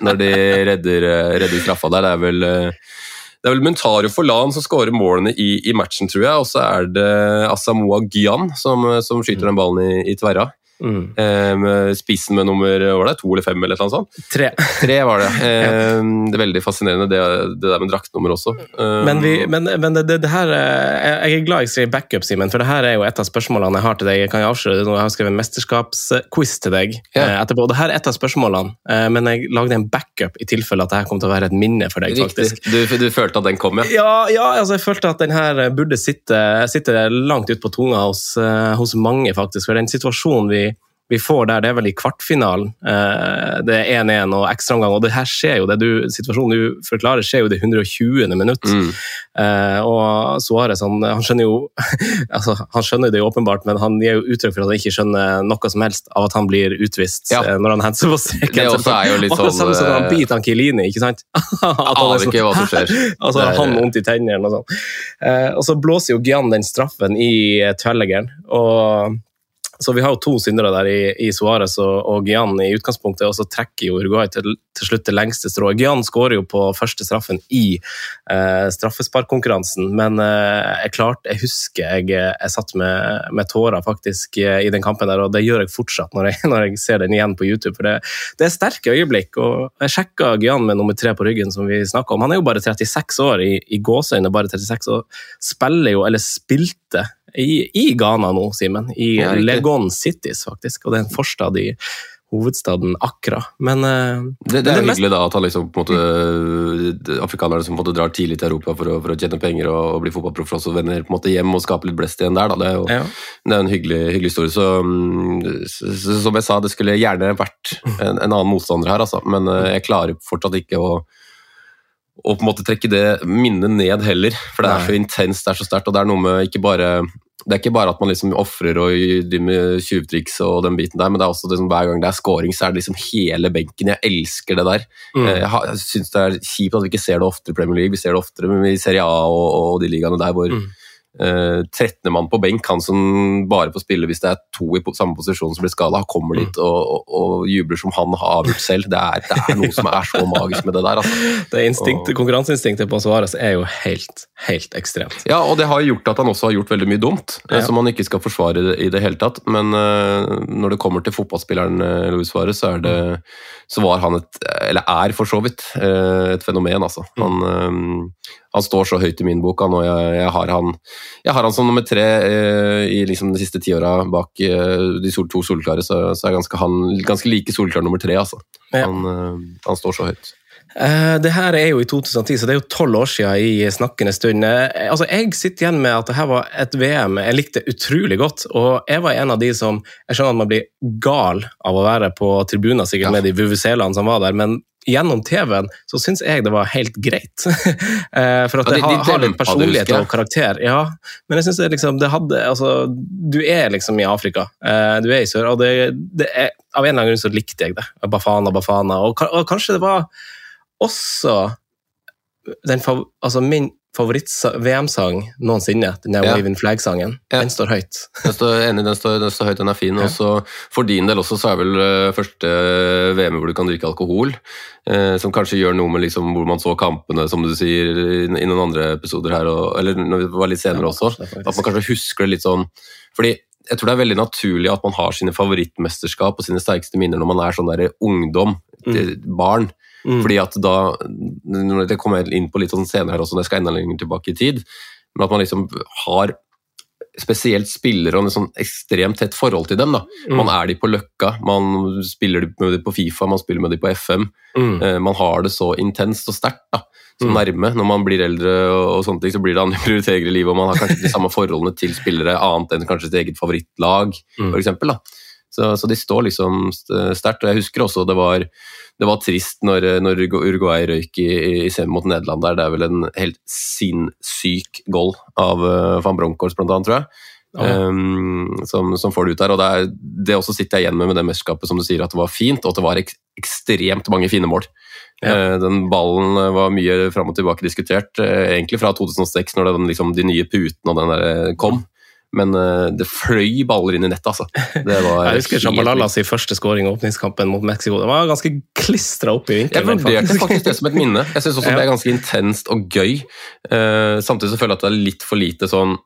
Speaker 2: når de redder, eh, redder straffa der. Det er vel eh, det er vel Muntario Forlan som skårer målene i, i matchen, tror jeg. Og så er det Asamoah Gyan som, som skyter den ballen i, i tverra.
Speaker 1: Mm.
Speaker 2: Eh, med spissen med nummer var det, to eller fem, eller noe sånt.
Speaker 1: Tre.
Speaker 2: Tre var det. Eh, det er veldig fascinerende, det, det der med draktnummer også. Eh,
Speaker 1: Men, vi, men, men det, det, her Jeg er glad jeg skrev backup, Simen, for det her er jo et av spørsmålene jeg har til deg. Jeg kan avsløre det nå, jeg har skrevet en mesterskapsquiz til deg
Speaker 2: Ja.
Speaker 1: etterpå. og Det her er et av spørsmålene, men jeg lagde en backup i tilfelle at det her kom til å være et minne for deg.
Speaker 2: Riktig.
Speaker 1: faktisk.
Speaker 2: Du, du følte at den kom, ja?
Speaker 1: Ja, ja altså jeg følte at den her burde sitte, sitte langt ut på tunga hos, hos mange, faktisk. For den situasjonen vi, vi får der, det er vel i kvartfinalen. Eh, det er 1-1 og ekstraomgang, og det her skjer jo, det du, situasjonen du forklarer, skjer jo det 120. minutt.
Speaker 2: Mm.
Speaker 1: Eh, og Suárez han, han skjønner jo altså, Han skjønner det jo åpenbart, men han gir jo uttrykk for at han ikke skjønner noe som helst av at han blir utvist
Speaker 2: Ja.
Speaker 1: eh, når han henter på streken.
Speaker 2: Det også er jo litt
Speaker 1: Akkurat samme
Speaker 2: sånn,
Speaker 1: som han biter han Kilini, ikke sant? Er
Speaker 2: Aner
Speaker 1: sånn,
Speaker 2: ikke hva som skjer.
Speaker 1: Altså,
Speaker 2: er-
Speaker 1: han vondt i tennene og sånn. Og så blåser jo Gian den straffen i tvellegeren. Og så vi har jo to syndere der i, i Suárez og, og Gian i utgangspunktet, og så trekker jo Uruguay til, til slutt det lengste strået. Gian skårer jo på første straffen i eh, straffesparkkonkurransen, men eh, jeg klarte, jeg husker jeg, jeg satt med, med tårer faktisk eh, i den kampen der, og det gjør jeg fortsatt når jeg, når jeg ser den igjen på YouTube. For det, det er sterke øyeblikk, og jeg sjekka Gian med nummer tre på ryggen, som vi snakka om. Han er jo bare 36 år, i, i gåseøyne bare 36, og spiller jo, eller spilte, i, i Ghana nå, Simen. I
Speaker 2: Ja.
Speaker 1: Legon Cities, faktisk. Og det er en forstad i hovedstaden Accra. Men eh,
Speaker 2: Det, det er jo
Speaker 1: mest-
Speaker 2: hyggelig da at han liksom, på en måte, afrikanerne som på en måte drar tidlig til Europa for å, for å tjene penger og, og bli fotballproff, også vender på en måte hjem og skaper litt blest igjen der. Da. Det er jo
Speaker 1: ja.
Speaker 2: det er en hyggelig, hyggelig historie. Så, mm, så, så, som jeg sa, det skulle gjerne vært en, en annen motstander her, altså. men eh, jeg klarer fortsatt ikke å å på en måte trekke det minnet ned heller, for det er
Speaker 1: Nei.
Speaker 2: så intenst, det er så sterkt. Og det er noe med ikke bare det er ikke bare at man liksom ofrer og driver med tjuvtriks og den biten der, men det er også det som hver gang det er scoring, så er det liksom hele benken. Jeg elsker det der.
Speaker 1: Mm.
Speaker 2: Eh, jeg syns det er kjipt at vi ikke ser det oftere i Premier League. Vi ser det oftere men i Serie A og, og de ligaene der hvor
Speaker 1: Mm.
Speaker 2: Eh, 13. mann på benk, han som bare får spille hvis det er to i samme posisjon som blir skada, kommer
Speaker 1: Mm.
Speaker 2: dit og, og, og jubler som han har avgjort selv. Det er, det er noe som er så magisk med det der. Altså.
Speaker 1: Det instinkt,
Speaker 2: Og-
Speaker 1: konkurranseinstinktet på Suárez er jo helt, helt ekstremt.
Speaker 2: Ja, og det har gjort at han også har gjort veldig mye dumt, eh,
Speaker 1: Ja.
Speaker 2: som han ikke skal forsvare i det- i det hele tatt. Men eh, når det kommer til fotballspilleren uh, Luis Suárez, så, er det, så var han et Eller er for så vidt eh, et fenomen, altså. Han, eh, han står så høyt i min bok, han, og jeg, jeg, har han, jeg har han som nummer tre eh, i liksom de siste tiåra bak eh, de sol, to solklare, så, så er ganske han ganske like solklar nummer tre, altså.
Speaker 1: Ja.
Speaker 2: Han, eh, han står så høyt.
Speaker 1: Eh, Det her er jo i 2010, så det er jo tolv år siden i snakkende stund. Eh, Altså, Jeg sitter igjen med at det her var et VM jeg likte utrolig godt. Og jeg var en av de som Jeg skjønner at man blir gal av å være på tribuner sikkert
Speaker 2: Ja.
Speaker 1: med de VVC-ene som var der, men gjennom TV-en så syns jeg det var helt greit. Eh, For at det
Speaker 2: de- de
Speaker 1: har, har litt personlighet og karakter. Ja, men jeg synes det liksom det hadde Altså, du er liksom i Afrika. Eh, Du er i sør, og det, det er, av en eller annen grunn så likte jeg det. Bafana, Bafana. Og, og kanskje det var også den, altså min favoritt-VM-sang noensinne, den der
Speaker 2: Ja.
Speaker 1: Waving Flag-sangen,
Speaker 2: Ja.
Speaker 1: den står høyt.
Speaker 2: Den står, enig, den står, den står høyt, den er fin.
Speaker 1: Ja.
Speaker 2: Og for din del også, så er vel eh, første VM hvor du kan drikke alkohol. eh, som kanskje gjør noe med liksom hvor man så kampene, som du sier i, i noen andre episoder her, og, eller når vi var litt senere også. At man kanskje husker det litt sånn Fordi jeg tror det er veldig naturlig at man har sine favorittmesterskap og sine sterkeste minner når man er sånn der ungdom, mm. barn.
Speaker 1: Mm.
Speaker 2: Fordi at da Det kommer jeg inn på litt sånn senere her også, når jeg skal enda lenger tilbake i tid. Men at man liksom har spesielt spillere og en sånn ekstremt tett forhold til dem. da.
Speaker 1: Mm.
Speaker 2: Man er de på Løkka, man spiller med de på Fifa, man spiller med de på FM.
Speaker 1: Mm.
Speaker 2: Eh, Man har det så intenst og sterkt, da. Så
Speaker 1: Mm.
Speaker 2: nærme. Når man blir eldre, og sånne ting, så blir det andre prioriteringer i livet, og man har kanskje de samme forholdene til spillere, annet enn kanskje sitt eget favorittlag,
Speaker 1: Mm.
Speaker 2: for eksempel, da. Så, de står liksom sterkt. Og jeg husker også det var, det var trist når, når Uruguay røyk i, i semi mot Nederland der. Det er vel en helt sinnssyk goal av uh, van Bronckhorst, blant annet, tror jeg. um, som, som, får det ut der. og Det, er, det også sitter jeg igjen med med det mesterskapet, som du sier, at det var fint, og at det var ek ekstremt mange fine mål. Ja. Uh, den ballen var mye fram og tilbake diskutert, uh, egentlig fra 2006, når den, liksom, de nye putene og den der kom. Men uh, det fløy baller inn i nettet, altså.
Speaker 1: jeg husker Champalalas første skåring i åpningskampen mot Mexico. Det var ganske klistra opp i vinkelen.
Speaker 2: Jeg vurderte faktisk det som et minne. Jeg syns også ja. det er ganske intenst og gøy. Uh, samtidig så føler jeg at det er litt for lite sånn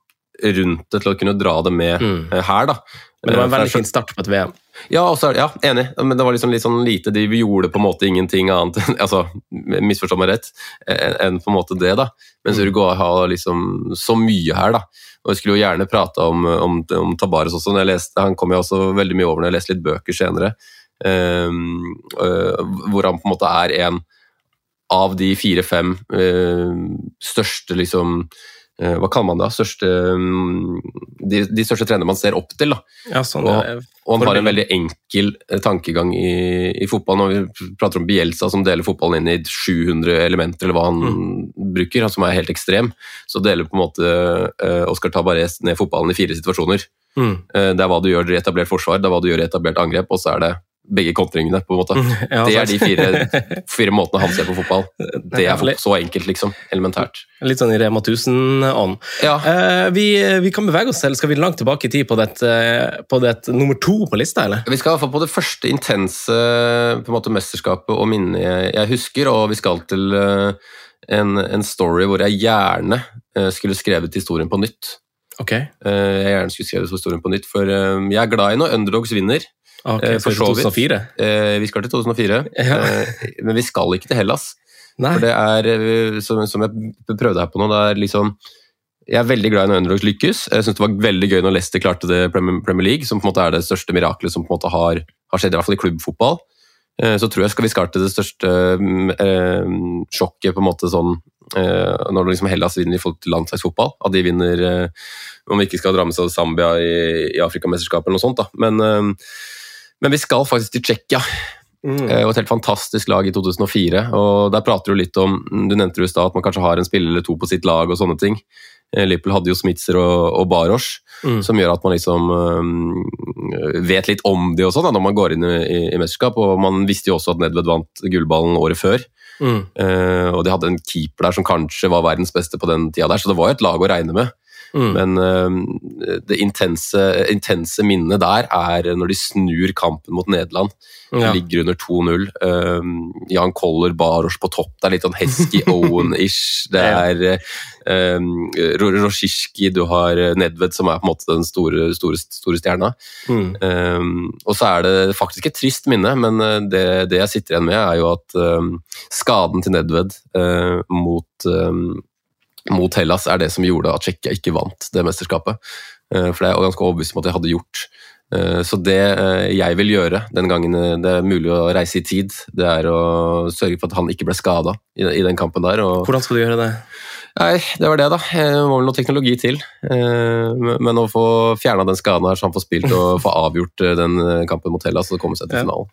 Speaker 2: rundt det til å kunne dra det med mm. Eh, her. da.
Speaker 1: Men det var en veldig fin start på et VM.
Speaker 2: Ja, også, ja, enig. Men det var liksom litt sånn lite de, Vi gjorde på en måte ingenting annet altså, misforstå meg rett, enn på en måte det. da. Mens mm. Uruguay har liksom så mye her. da. Og Jeg skulle jo gjerne prate om, om, om Tabares også. når jeg leste, Han kom jo også veldig mye over når jeg leste litt bøker senere. Um, uh, hvor han på en måte er en av de fire-fem uh, største liksom hva kaller man det? Største, mm, de, de, største trenerne man ser opp til.
Speaker 1: Ja, sånn,
Speaker 2: og, og, han har en veldig enkel eh, tankegang i, i, fotballen. Når vi prater om Bielsa som deler fotballen inn i 700 elementer, eller hva han mm. bruker, som er helt ekstrem, så deler på en måte uh, Oscar Tabarez ned fotballen i fire situasjoner. Mm. Uh, det er hva du gjør i etablert forsvar, det er hva du gjør i etablert angrep, og så er det begge kontringene, på en måte. Ja, det er de fire, fire, måtene han ser på fotball. Det er så enkelt, liksom. Elementært.
Speaker 1: Litt sånn i Rema 1000-ånd.
Speaker 2: Ja.
Speaker 1: Eh, vi, vi, kan bevege oss selv. Skal vi langt tilbake i tid på det, på dette nummer to på lista, eller?
Speaker 2: Vi skal i hvert fall på det første intense på en måte, mesterskapet og minnet jeg, husker, og vi skal til uh, en, en, story hvor jeg gjerne uh, skulle skrevet historien på nytt.
Speaker 1: Okay.
Speaker 2: Uh, jeg gjerne skulle skrevet historien på nytt, for jeg er glad i når underdogs vinner.
Speaker 1: Okay, for, for 2004?
Speaker 2: Eh, vi skal til 2004, ja. eh, men vi skal ikke til Hellas. Nei. For det er, eh, som, som, jeg prøvde her på nå, det er liksom Jeg er veldig glad i når underdogs lykkes. Jeg syns det var veldig gøy når Leicester klarte det Premier League, som på en måte er det største miraklet som på en måte har, har skjedd, i hvert fall i klubbfotball. Eh, så tror jeg skal vi skal til det største eh, sjokket på en måte sånn eh, når liksom Hellas vinner i forhold til landslagsfotball. At de vinner Om vi ikke skal dra med seg Zambia i, i Afrikamesterskapet eller noe sånt, da. Men men vi skal faktisk til Tsjekkia. Mm. Eh, og et helt fantastisk lag i 2004. og Der prater du litt om Du nevnte jo i stad at man kanskje har en spiller eller to på sitt lag og sånne ting. Lippel hadde jo Smitzer og, og Baros, mm. som gjør at man liksom um, vet litt om de og sånn når man går inn i, i, i, mesterskap. Og man visste jo også at Nedved vant gullballen året før. Mm. Uh, og de hadde en keeper der som kanskje var verdens beste på den tida der, så det var jo et lag å regne med. Mm. Men uh, det intense, intense, minnet der er når de snur kampen mot Nederland. De ja. ligger under 2-0. Uh, Jan Koller, Baros på topp. Det er litt sånn Hesky Owen-ish. Det er uh, Roshiski, du har Nedved, som er på en måte den store, store, store stjerna. Mm. Um, og så er det faktisk et trist minne, men det, det, jeg sitter igjen med, er jo at um, skaden til Nedved mot um, mot Hellas er det som gjorde at Tsjekkia ikke vant det mesterskapet. Eh, for det er ganske overbevist om at jeg hadde gjort. Eh, så det eh, jeg vil gjøre den gangen det er mulig å reise i tid, det er å sørge for at han ikke ble skada i den kampen der.
Speaker 1: Hvordan skal du gjøre det?
Speaker 2: Nei, Det var det, da. Det må vel noe teknologi til. Men å få fjerna den skaden her, så han får spilt og få avgjort den kampen mot Hellas og komme seg til finalen.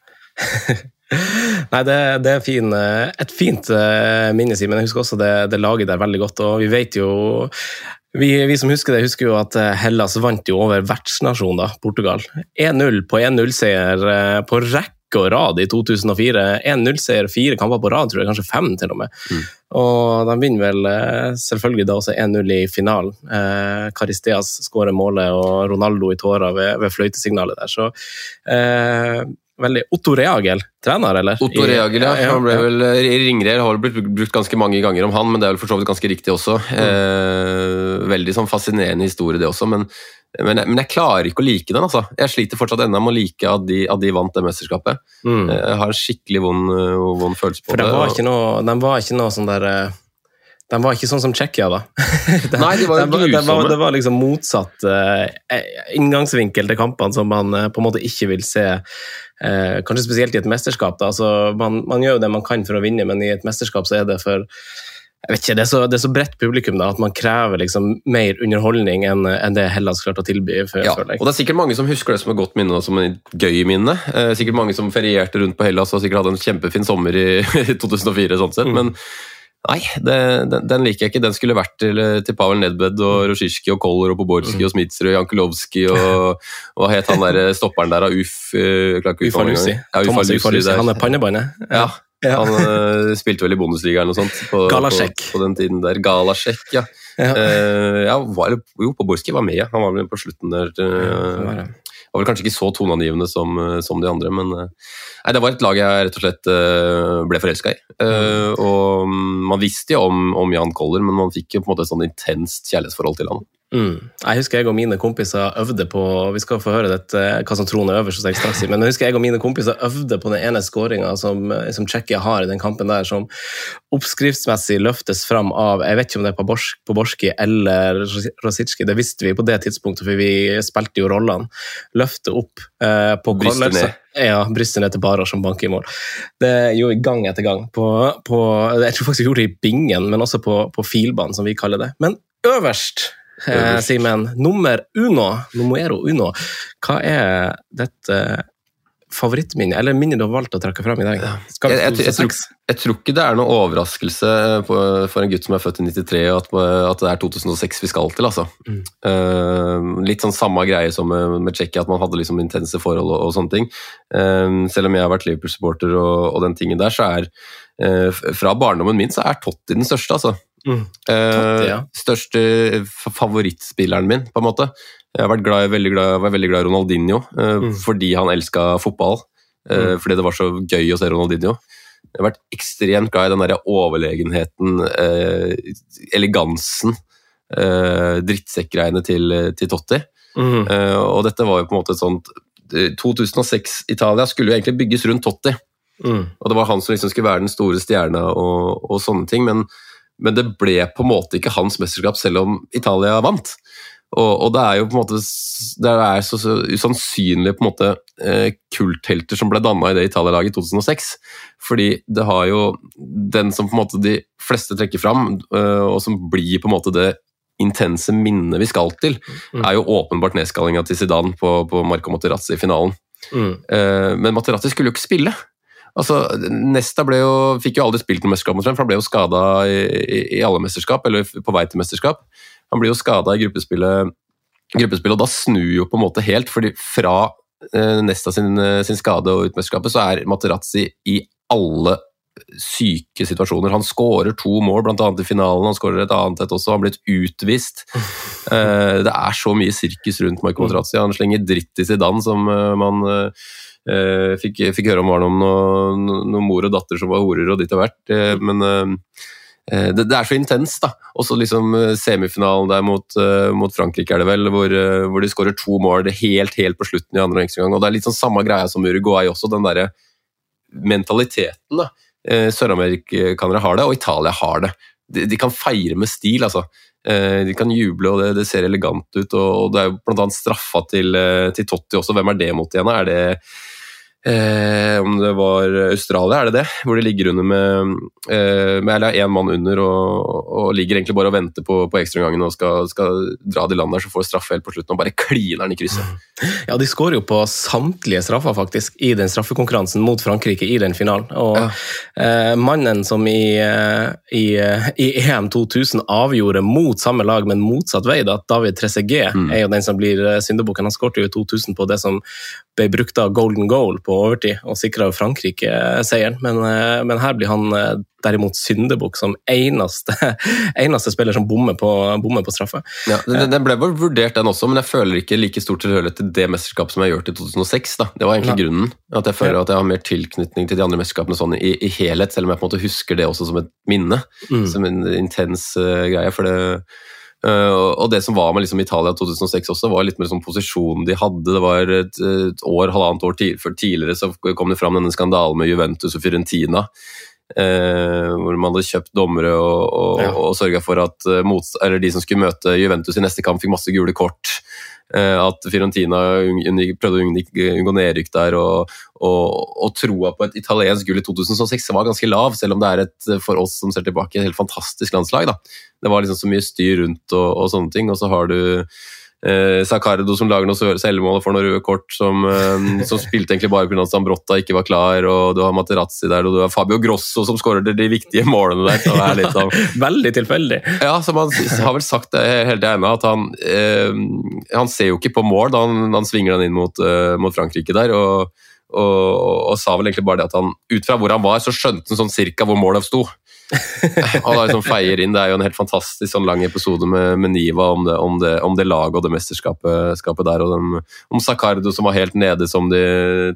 Speaker 1: Nei, det, det, er fin, eh, et fint uh, minne, Simen. Jeg husker også det, det, laget der veldig godt. Og vi vet jo vi, vi, som husker det, husker jo at eh, Hellas vant jo over vertsnasjonen, da, Portugal. 1-0 på 1-0-seier uh, på rekke og rad i 2004. 1-0-seier fire kamper på rad, tror jeg, kanskje fem til og med. Mm. Og de vinner vel selvfølgelig da også 1-0 i finalen. Eh, Caristeas skårer målet, og Ronaldo i tårer ved, ved fløytesignalet der. Så eh, veldig Otto Reagel, trener, eller?
Speaker 2: Otto Reagel, ja. Han ble vel, Ringreir har blitt brukt ganske mange ganger om han, men det er vel for så vidt ganske riktig også. Mm. Eh, veldig sånn fascinerende historie, det også. Men, men, men, jeg klarer ikke å like den. altså. Jeg sliter fortsatt ennå med å like at de, at de vant det mesterskapet. Mm. Jeg har en skikkelig vond, vond følelse på
Speaker 1: for
Speaker 2: det.
Speaker 1: For den var ikke noe sånn der eh, de var ikke sånn som Tsjekkia, da.
Speaker 2: de, Nei, de var jo de,
Speaker 1: Det, det var, liksom motsatt uh, inngangsvinkel til kampene som man uh, på en måte ikke vil se. Uh, kanskje spesielt i et mesterskap. altså, man, man, gjør jo det man kan for å vinne, men i et mesterskap så er det for jeg vet ikke, Det er så, det er så bredt publikum da, at man krever liksom mer underholdning enn, enn det Hellas klarte å tilby. For,
Speaker 2: ja, og Det er sikkert mange som husker det som et godt minne og som et gøy minne. Eh, sikkert mange som ferierte rundt på Hellas og sikkert hadde en kjempefin sommer i 2004. sånn sett, mm. men Nei, det, den, den, liker jeg ikke. Den skulle vært til, til Pavel Nedbed og mm. Og Koller og Poborski mm. og Smitser og Jankulovskij og hva het han der stopperen der av Uff?
Speaker 1: Ufalusi. Ja, Thomas Ufalusi. Han er pannebåndet?
Speaker 2: Ja. ja. Han uh, spilte vel i Bundesliga eller noe sånt på, på, på, den tiden der. Galasjek, ja. Ja, uh, ja var, jo, Poborski var med, ja. han var vel på slutten der. Uh, var vel kanskje ikke så toneangivende som, eh, som, de andre, men eh, nei, det var et lag jeg rett og slett eh, ble forelska i. Mm. Og man visste jo om, om Jan Koller, men man fikk jo på en måte et sånn intenst kjærlighetsforhold til han.
Speaker 1: Mm. Jeg husker jeg og mine kompiser øvde på Vi skal få høre dette, hva som Trond er øverst, straks, men jeg husker jeg og mine kompiser øvde på den ene skåringa som, som Tsjekkia har i den kampen der, som oppskriftsmessig løftes fram av Jeg vet ikke om det er på Borski eller Rosicki, det visste vi på det tidspunktet, for vi spilte jo rollene. Løfte opp eh, på
Speaker 2: Brystet ned.
Speaker 1: Ja, brystet ned til Barer som banker i mål. Det gjorde vi gang etter gang. På, på, jeg tror faktisk vi gjorde det i bingen, men også på, på filbanen, som vi kaller det. Men øverst eh, Simen. Nummer uno, numero uno. Hva er dette favorittminnet, eller minnet du har valgt å trekke fram i dag?
Speaker 2: Jeg, jeg, jeg, tror, jeg, tror, ikke det er noen overraskelse på, for en gutt som er født i 93, at, at det er 2006 vi skal til. altså. Mm. Uh, litt sånn samme greie som med, med Tsjekkia, at man hadde liksom intense forhold og, og sånne ting. Uh, selv om jeg har vært Liverpool-supporter og, og, den tingen der, så er uh, Fra barndommen min så er Totti den største, altså. Mm. Totti, ja. Største favorittspilleren min, på en måte. Jeg har var veldig glad i Ronaldinho uh, mm. fordi han elska fotball. Uh, mm. Fordi det var så gøy å se Ronaldinho. Jeg har vært ekstremt glad i den der overlegenheten, elegansen, drittsekkgreiene til, til Totti. Mm. og dette var jo på en måte et sånt 2006-Italia skulle jo egentlig bygges rundt Totti. Mm. Og det var han som liksom skulle være den store stjerna og, og sånne ting, men, men, det ble på en måte ikke hans mesterskap selv om Italia vant. Og, og, det er jo på en måte det er så, så usannsynlige på en måte eh, kulthelter som ble danna i det Italia-laget i 2006. Fordi det har jo den som på en måte de fleste trekker fram, eh, og som blir på en måte det intense minnet vi skal til, mm. er jo åpenbart nedskallinga til Zidane på, på Marco Materazzi i finalen. Mm. Eh, men Materazzi skulle jo ikke spille. Altså, Nesta jo, fikk jo aldri spilt noe mesterskap, for han ble jo skada i, i, i alle mesterskap, eller på vei til mesterskap. Han blir jo skada i gruppespillet, gruppespillet, og da snur jo på en måte helt. fordi fra eh, Nesta sin, eh, sin, skade og utmesterskapet, så er Materazzi i alle syke situasjoner. Han skårer to mål, bl.a. i finalen. Han skårer et annet et også. Han har blitt utvist. Eh, det er så mye sirkus rundt Marco Materazzi. Han slenger dritt i Zidane, som eh, man eh, fikk, fikk, høre om var noen, noen, noen, mor og datter som var horer og ditt og hvert. men Eh, det, det, er så intenst, da. Også liksom eh, semifinalen der mot, mot, Frankrike, er det vel, hvor, hvor de skårer to mål helt, helt på slutten i andre gang Og det er litt sånn samme greia som Uruguay også, den derre mentaliteten da. Søramerikanere har det, og Italia har det. De, de, kan feire med stil, altså. De kan juble, og det, det ser elegant ut. Og, det er jo annet straffa til, til Totti også. Hvem er det mot igjen? Er det Eh, om det var Australia, er det det? Hvor de ligger under med, eh, med eller én mann under og, og, ligger egentlig bare og venter på, på ekstraomgangen og skal, skal, dra de land der, så får straffe helt på slutten og bare kliner den i krysset.
Speaker 1: Ja, de skårer jo på samtlige straffer faktisk i den straffekonkurransen mot Frankrike i den finalen. Og ja. eh, mannen som i, eh, i, eh, i, EM 2000 avgjorde mot samme lag, men motsatt vei, da, David Trezeguet mm. er jo den som blir syndebukken. Han skårte jo i 2000 på det som ble brukt av golden goal på overtid og sikra Frankrike seieren. Men, eh, men, her blir han eh, derimot syndebukk som eneste, eneste, spiller som bommer på, bommer på straffe.
Speaker 2: Ja, Den ble vel vurdert, den også, men jeg føler ikke like stor tilhørighet til det mesterskapet som jeg gjort i 2006. Da. Det var egentlig ja. grunnen. At jeg føler at jeg har mer tilknytning til de andre mesterskapene sånn i, i helhet, selv om jeg på en måte husker det også som et minne. Mm. Som en intens uh, greie. for det og det som var med liksom Italia 2006 også, var litt mer sånn posisjonen de hadde. Det var et, et år, halvannet år tidligere så kom det fram denne skandalen med Juventus og Fiorentina. Uh, hvor man hadde kjøpt dommere og, og, ja. og sørga for at uh, mot, de som skulle møte Juventus i neste kamp, fikk masse gule kort. At Fiorentina prøvde å unngå nedrykk der, og, og, og, troa på et italiensk gull i 2006 var ganske lav, selv om det er et, for oss som ser tilbake, et helt fantastisk landslag. da det var liksom så mye styr rundt og, og sånne ting. Og så har du eh, Sacardo som lager noe selvmål og får noe røde kort, som, eh, som spilte egentlig bare pga. at Zambrotta ikke var klar, og du har Materazzi der, og du har Fabio Grosso som skårer de viktige målene der. Er av,
Speaker 1: Veldig tilfeldig.
Speaker 2: ja, som han har vel sagt det hele tiden at han, eh, han ser jo ikke på mål da han, han svinger den inn mot, uh, mot Frankrike der. og og, og, sa vel egentlig bare det at han ut fra hvor han var, så skjønte han sånn cirka hvor målet sto. og da liksom feier inn, Det er jo en helt fantastisk sånn lang episode med, med Niva om det, om, det, om det, laget og det mesterskapet der. og de, Om Sacardo som var helt nede, som de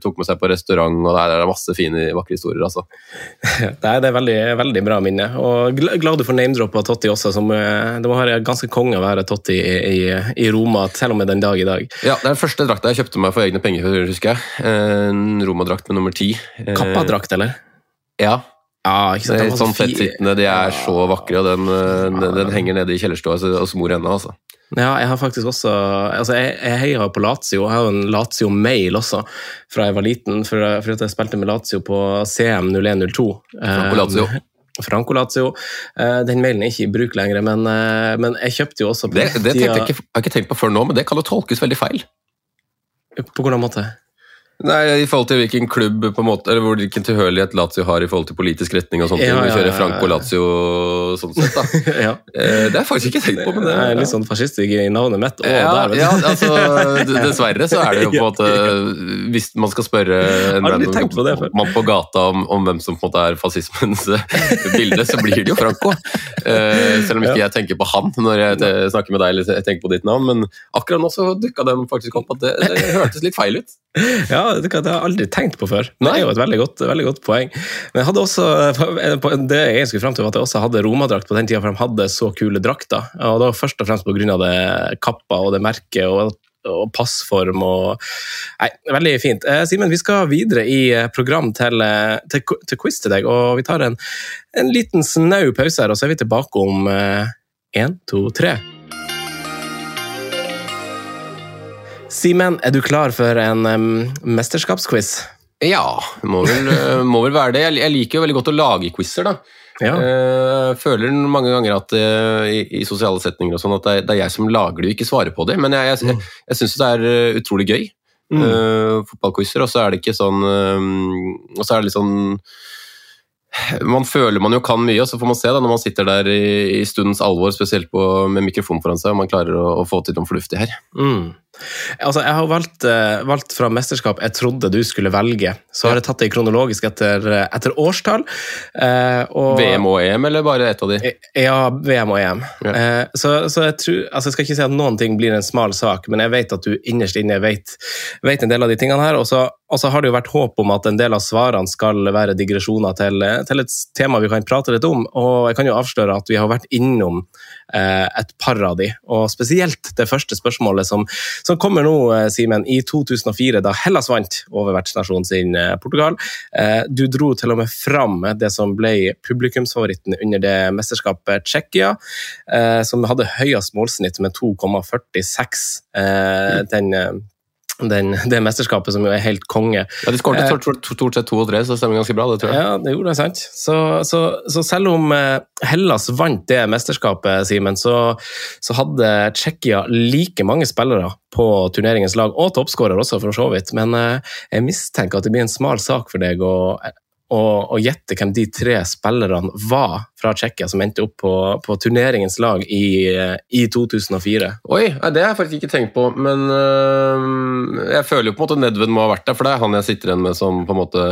Speaker 2: tok med seg på restaurant. og Det er masse fine, vakre historier. altså.
Speaker 1: Det er, det er veldig, veldig bra minne. og Glad du får name-droppa Totti også. som eh, Det må være ganske konge å være Totti i, i, i Roma, selv om det er den dag i dag.
Speaker 2: Ja, Det er den første drakta jeg kjøpte meg for egne penger, husker jeg. En Roma-drakt med nummer ti.
Speaker 1: Kappa-drakt, eller?
Speaker 2: Ja,
Speaker 1: ja, ikke sant?
Speaker 2: Det er sånn fettsittende, de er så vakre, og den, eh, den, den henger nede i kjellerstua hos mor ennå. Altså.
Speaker 1: Ja, jeg har faktisk også altså Jeg, jeg heier på Lazio. Jeg har jo en Lazio-mail også fra jeg var liten, for, for jeg spilte med Lazio på CM 0102.
Speaker 2: Franco Lazio.
Speaker 1: Franco Lazio. Eh, den mailen er ikke i bruk lenger, men, eh, men jeg kjøpte jo også
Speaker 2: Det, det jeg, ikke, jeg har ikke tenkt på før nå, men det kan jo tolkes veldig feil.
Speaker 1: På hvordan måte?
Speaker 2: Nei, I forhold til hvilken klubb på en måte, eller hvilken tilhørighet Lazio har i forhold til politisk retning og sånt. Ja, ja, ja, kjører Franco Lazio sånn sett, da. ja. Eh, det har jeg faktisk ikke tenkt på. men det,
Speaker 1: er Litt sånn fascistisk i navnet mitt.
Speaker 2: Å, ja, der, ja, altså, dessverre så er det jo på en måte Hvis man skal spørre en random mann på gata om, om, hvem som på en måte er fascismens bilde, så blir det jo Franco. Eh, selv om ikke jeg tenker på han når jeg snakker med deg eller jeg tenker på ditt navn. Men akkurat nå så dukka den faktisk opp at det, det hørtes litt feil ut.
Speaker 1: Ja, det har jeg aldri tenkt på før. Det er jo et veldig godt, veldig godt poeng. Men jeg hadde også, det jeg skulle frem til var at jeg også hadde romadrakt på den tida, for de hadde så kule drakter. Og det var først og fremst pga. det kappa og det merket og, og passform og Nei, veldig fint. Eh, Simen, vi skal videre i eh, program til, eh, til, til, quiz til deg, og vi tar en, en liten snau pause her, og så er vi tilbake om én, to, tre. Simen, er du klar for en um, mesterskapsquiz?
Speaker 2: Ja, må vel, eh, må vel, være det. Jeg liker jo veldig godt å lage quizer, da. Ja. Jeg eh, føler mange ganger at eh, i, i sosiale setninger og sånn at det er, det er, jeg som lager det, og ikke svarer på det. Men jeg, jeg, jeg, jeg syns det er utrolig gøy. Mm. Uh, fotballquizer, og så er det ikke sånn um, Og så er det litt sånn man føler man jo kan mye, og så får man se da, når man sitter der i, i stundens alvor, spesielt på, med mikrofon foran seg, om man klarer å, å få til noe fornuftig her.
Speaker 1: Mm. Altså, jeg har valgt, uh, valgt, fra mesterskap jeg trodde du skulle velge. Så har jeg tatt det kronologisk etter, etter årstall.
Speaker 2: Uh, og, VM og EM, eller bare ett av de?
Speaker 1: Ja, VM og EM. Ja. Uh, så, så, jeg tror altså Jeg skal ikke si at noen ting blir en smal sak, men jeg vet at du innerst inne vet, vet en del av de tingene her. Og så, og så, har det jo vært håp om at en del av svarene skal være digresjoner til, til, et tema vi kan prate litt om. Og jeg kan jo avsløre at vi har vært innom et par av de, og spesielt det første spørsmålet som som kommer nå, eh, Simen, i 2004, da Hellas vant over vertsnasjonen sin eh, Portugal. Eh, du dro til og med fram det som ble publikumsfavoritten under det mesterskapet Tsjekkia, som hadde høyest målsnitt med 2,46. Den den, det mesterskapet, som jo er helt konge.
Speaker 2: Ja, De skåret stort sett to og tre, så det stemmer ganske bra. det tror jeg.
Speaker 1: Ja, det gjorde det, sant. Så, så, så selv om eh, Hellas vant det mesterskapet, Simen, så, så, hadde Tsjekkia like mange spillere på turneringens lag, og toppskårer også, for så vidt. Men eh, jeg mistenker at det blir en smal sak for deg å og gjette hvem de tre spillerne var fra Tsjekkia som endte opp på, på turneringens lag i, i, 2004.
Speaker 2: Oi, det har jeg faktisk ikke tenkt på, men øh, jeg føler jo på en måte Nedved må ha vært der, for det er han jeg sitter igjen med som på en måte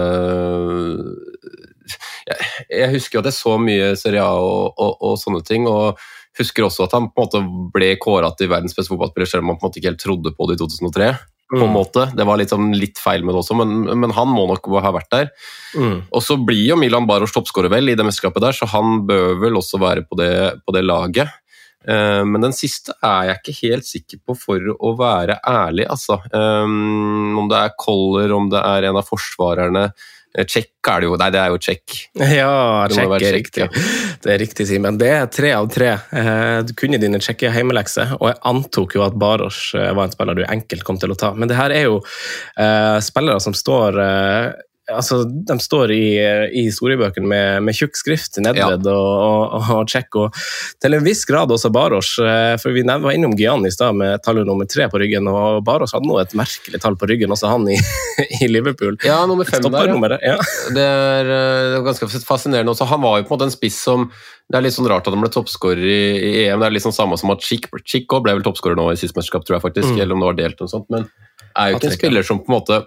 Speaker 2: jeg, jeg husker jo at jeg så mye Serie A og, og, og, sånne ting. og husker også at han på en måte ble kåra til verdens beste fotballspiller, selv om han på en måte ikke helt trodde på det i 2003 på en mm. måte. Det var sånn, litt feil med det også, men, men, han må nok ha vært der. Mm. Og så blir jo Milan Baros toppskårer vel i det mesterskapet der, så han bør vel også være på det, på det laget. Uh, men den siste er jeg ikke helt sikker på, for å være ærlig, altså. Um, om det er Koller, om det er en av forsvarerne. Tsjekk er det jo. Nei, det er jo tsjekk.
Speaker 1: Ja, tsjekk er riktig. Ja. Det er riktig, Simen. Det er tre av tre. Eh, du kunne dine tsjekke hjemmelekser, og jeg antok jo at Baros eh, var en spiller du enkelt kom til å ta. Men det her er jo uh, spillere som står uh, altså, de står i, i historiebøkene med, med tjukk skrift, Nedved ja. og, og, og Czech, og til en viss grad også Baros. Eh, for Vi var innom Gyan i stad med tallet nummer tre på ryggen, og Baros hadde nå et merkelig tall på ryggen, også han i, i Liverpool.
Speaker 2: Ja, nummer fem der. Ja. Det, er, eh, det er ganske fascinerende også. Han var jo på en måte en spiss som det er litt sånn rart at han ble toppskårer i, i, EM. Det er litt sånn samme som at Chick, Chico ble vel toppskårer nå i sist mesterskap, tror jeg faktisk, mm. eller om det var delt og sånt, men er jo ikke en spiller som på en måte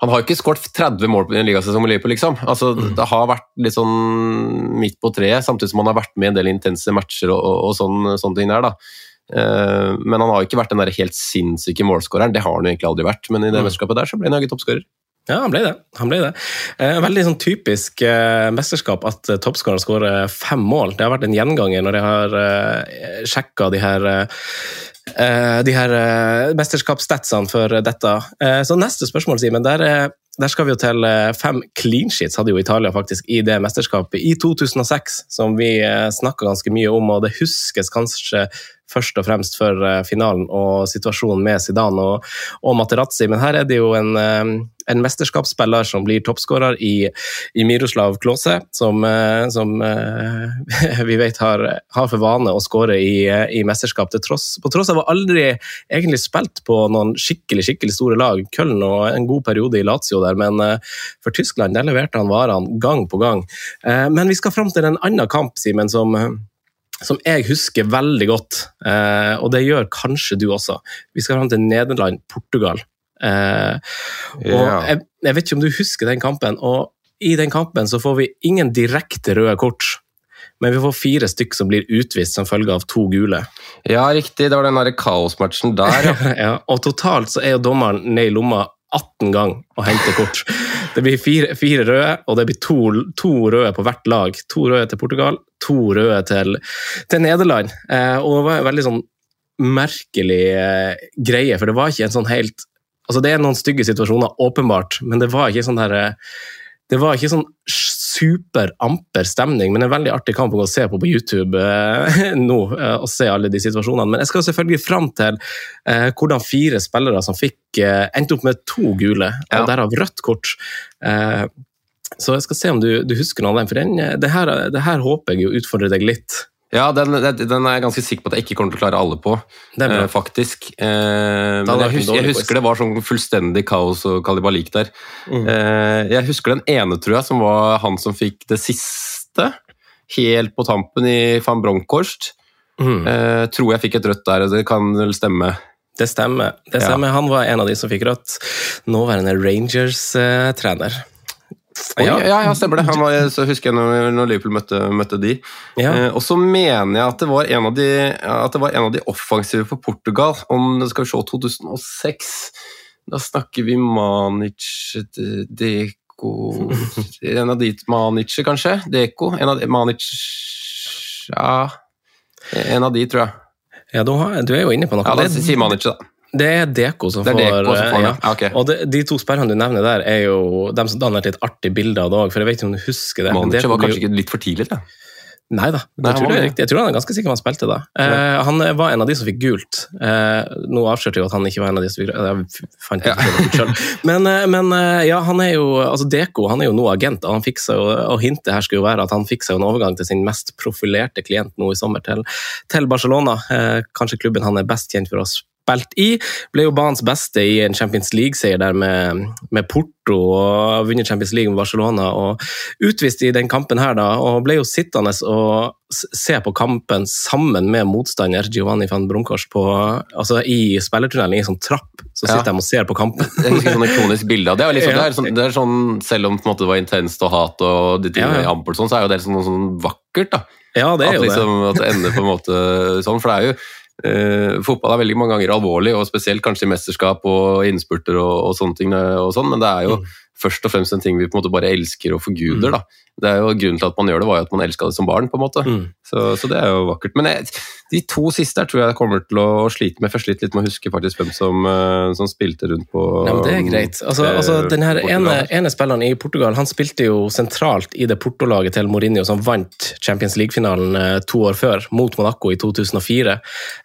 Speaker 2: han har jo ikke skåret 30 mål på en ligasesong med Liverpool, liksom. Altså, mm. Det har vært litt sånn midt på treet, samtidig som han har vært med i en del intense matcher og, og, og sånne, sånne ting der. da. Uh, men han har jo ikke vært den der helt sinnssyke målskåreren, det har han jo egentlig aldri vært. Men i det mm. mesterskapet der så ble han jaggu toppskårer.
Speaker 1: Ja, han ble det. Han ble det. Eh, veldig sånn typisk eh, mesterskap at eh, toppskåreren skårer fem mål. Det har vært en gjenganger når jeg har eh, sjekka de her eh, de her eh, mesterskapsstatsene for dette. Eh, så neste spørsmål, Simen. Der, der, skal vi jo til fem clean sheets, hadde jo Italia faktisk i det mesterskapet i 2006, som vi snakka ganske mye om, og det huskes kanskje først og fremst for finalen og situasjonen med Zidane og, og Materazzi. Men her er det jo en, en mesterskapsspiller som blir toppskårer i, i, Miroslav Klåse, som, eh, som eh, vi vet har, har, for vane å skåre i, i mesterskap, tross, på tross av å aldri egentlig spilt på noen skikkelig skikkelig store lag. Køln og en god periode i Lazio der, men eh, for Tyskland der leverte han varene gang på gang. Men vi skal fram til en annen kamp, Simen, som som jeg husker veldig godt, og det gjør kanskje du også. Vi skal fram til Nederland-Portugal. Eh, og jeg, jeg, vet ikke om du husker den kampen. og I den kampen så får vi ingen direkte røde kort. Men vi får fire stykk som blir utvist som følge av to gule.
Speaker 2: Ja, riktig. Det var den kaosmatchen der,
Speaker 1: ja. ja. Og totalt så er jo dommeren ned i lomma 18 ganger og hente kort. Det blir fire, fire røde, og det blir to, to, røde på hvert lag. To røde til Portugal, to røde til, til Nederland. Eh, og det var en veldig sånn merkelig eh, greie, for det var ikke en sånn helt Altså, det er noen stygge situasjoner, åpenbart, men det var ikke sånn der, det var ikke sånn super amper stemning, men en veldig artig kamp å se på på YouTube eh, nå. Eh, og se alle de situasjonene. Men jeg skal selvfølgelig fram til eh, hvordan fire spillere som fikk eh, endte opp med to gule, ja. og derav rødt kort. Eh, så jeg skal se om du, du husker noe av den, for den, det, her, det her håper jeg jo utfordrer deg litt.
Speaker 2: Ja, den, den, er jeg ganske sikker på at jeg ikke kommer til å klare alle på, eh, faktisk. Eh, men jeg, husker, jeg husker det var sånn fullstendig kaos og kalibalik der. Mm. Eh, jeg husker den ene, tror jeg, som var han som fikk det siste, helt på tampen i van Bronckhorst. Mm. Eh, tror jeg fikk et rødt der, det kan vel stemme.
Speaker 1: Det stemmer. det stemmer. Ja. Han var en av de som fikk rødt. Nåværende Rangers-trener.
Speaker 2: Ja, ja, ja, stemmer det. Han var, så husker jeg når, når Liverpool møtte, møtte de. Ja. Eh, og så mener jeg at det, var en av de, at det var en av de offensive for Portugal. Om det skal vi se 2006 Da snakker vi Manic Deko En av de Manic, kanskje? Deko? En av de, Manic Ja En av de, tror jeg.
Speaker 1: Ja, du, du er jo inne på noe.
Speaker 2: Ja, da sier Manic, da.
Speaker 1: Det er Deko som får,
Speaker 2: Deko som får
Speaker 1: ja. okay. Og de, de, to sperrene du nevner der, er jo de som danner et litt artig bilde av det òg, for jeg vet ikke om du husker det.
Speaker 2: Manic var kanskje ikke litt for tidlig, da?
Speaker 1: Nei da, jeg, tror det jeg tror han er ganske sikker på han spilte da. Eh, han var en av de som fikk gult. Eh, nå avslørte jeg at han ikke var en av de som fikk Jeg fant ikke ja. det selv. Men, eh, men, eh, ja, han er jo altså Deko han er jo nå agent, og, han fikser, og hintet her skulle jo være at han fikk seg en overgang til sin mest profilerte klient nå i sommer, til, til Barcelona. Eh, kanskje klubben han er best kjent for oss spilt i. Ble jo banens beste i en Champions League-seier der med, med, Porto og vunnet Champions League med Barcelona. og Utvist i den kampen her, da, og ble jo sittende og se på kampen sammen med motstander Giovanni van Bronkors på, altså i spillertunnelen i en sånn trapp. Så sitter ja. de og ser på kampen.
Speaker 2: Jeg husker sånn ikonisk bilde av det. Liksom, det, er sånn, det er sånn, selv om det måte, var intenst og hat og de tingene ja, ja. i Ampelson, så er jo det sånn, sånn vakkert. da.
Speaker 1: Ja, det er
Speaker 2: at,
Speaker 1: jo
Speaker 2: liksom, det. At det ender på en måte sånn. For det er jo Uh, fotball er veldig mange ganger alvorlig, og spesielt kanskje i mesterskap og innspurter og, og sånne ting. Og sånn, men det er jo mm. først og fremst en ting vi på en måte bare elsker og forguder. Mm. da. Det er jo Grunnen til at man gjør det, var jo at man elska det som barn. på en måte.
Speaker 1: Mm.
Speaker 2: Så, så det er jo vakkert. Men jeg, de to siste her tror jeg kommer til å slite med. Først litt, litt med å huske faktisk hvem som, eh, som spilte rundt på
Speaker 1: Nei, men det er greit. Altså,
Speaker 2: eh,
Speaker 1: altså, den her ene, ene spilleren i Portugal han spilte jo sentralt i det Porto-laget til Mourinho som vant Champions League-finalen eh, to år før, mot Monaco i 2004.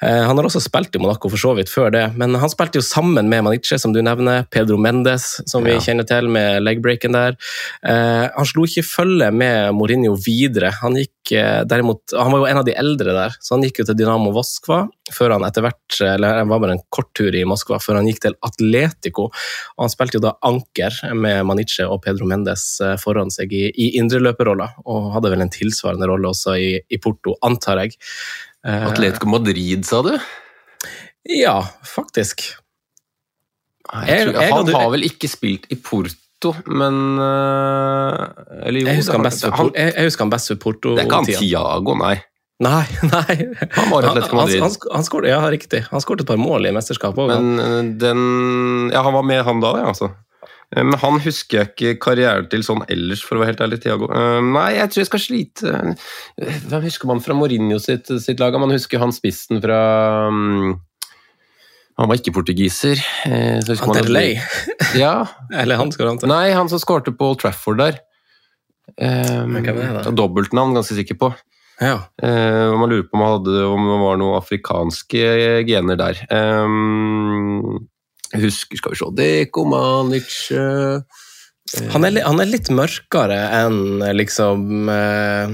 Speaker 1: Eh, han har også spilt i Monaco for så vidt før det, men han spilte jo sammen med Maniche, som du nevner, Pedro Mendes, som vi
Speaker 2: Ja.
Speaker 1: kjenner til, med legbreaken der. Eh, han slo ikke følge med Mourinho videre. Han gikk eh, derimot Han var jo en av de eldre der, så han gikk jo til Dynamo Voskva før han etter hvert Eller det var bare en kort tur i Moskva før han gikk til Atletico. Og han spilte jo da anker med Maniche og Pedro Mendes eh, foran seg i, i indreløperrolla, og hadde vel en tilsvarende rolle også i, i Porto, antar jeg. Eh,
Speaker 2: Atletico Madrid, sa du?
Speaker 1: Ja, faktisk. Jeg-
Speaker 2: tror,
Speaker 1: jeg
Speaker 2: han har vel ikke spilt i Porto, men øh, Eller jo
Speaker 1: Jeg husker han
Speaker 2: han,
Speaker 1: Por- jeg, jeg husker han best for Porto.
Speaker 2: Det er ikke han Tiago, nei.
Speaker 1: Nei, nei.
Speaker 2: Han var Atletico
Speaker 1: Han,
Speaker 2: Madrid.
Speaker 1: han, han, han skår, ja, riktig. Han skåret et par mål i mesterskapet òg.
Speaker 2: Men den Ja, han var med, han da, ja, altså. Eh, Men han husker jeg ikke karrieren til sånn ellers, for å være helt ærlig, Tiago. Eh, Nei, jeg tror jeg skal slite Eh, Hvem husker man fra Mourinho sitt, sitt lag? Man husker han spissen fra mm, Han var ikke portugiser. Eh,
Speaker 1: Anderlei.
Speaker 2: Ja,
Speaker 1: Eller han skal han til.
Speaker 2: Nei, han som skårte på Old Trafford der. Um,
Speaker 1: hvem er det?
Speaker 2: Dobbeltnavn, ganske sikker på.
Speaker 1: Ja.
Speaker 2: Uh, man lurer på om, han hadde, om det var noen afrikanske gener der. Um, jeg husker, skal vi se Deko Manic uh,
Speaker 1: Han, er, han er litt mørkere enn liksom uh,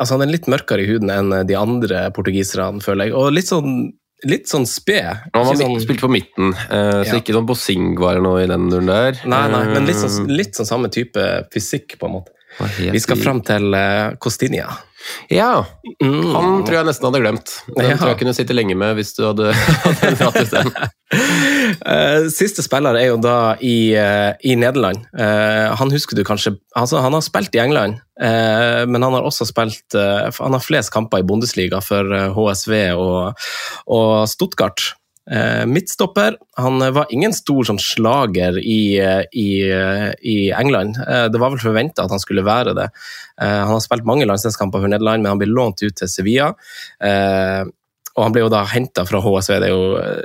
Speaker 1: Altså, han er litt mørkere i huden enn de andre portugiserne, føler jeg. Og litt sånn, litt sånn sped.
Speaker 2: Han var
Speaker 1: sånn-
Speaker 2: spilte på midten, uh, så
Speaker 1: Ja.
Speaker 2: ikke sånn Bossing var det noe i den duren der.
Speaker 1: Nei, nei, men litt
Speaker 2: Eh,
Speaker 1: sånn, litt sånn samme type fysikk, på en måte. Vi skal fram til uh, Costinia.
Speaker 2: Ja,
Speaker 1: Mm.
Speaker 2: han tror jeg nesten hadde glemt. Den
Speaker 1: Ja.
Speaker 2: tror jeg kunne sitte lenge med hvis du hadde, hadde dratt ut den.
Speaker 1: Eh, siste spiller er jo da i, eh, i Nederland. Eh, han husker du kanskje altså Han har spilt i England, men han har også spilt Han har flest kamper i Bundesliga for HSV og, og Stuttgart. Eh, midtstopper. Han var ingen stor sånn slager i, eh, i, eh, i England. Det var vel forventa at han skulle være det. Han har spilt mange landslagskamper for Nederland, men han ble lånt ut til Sevilla. Og han ble jo da henta fra HSV, det er jo,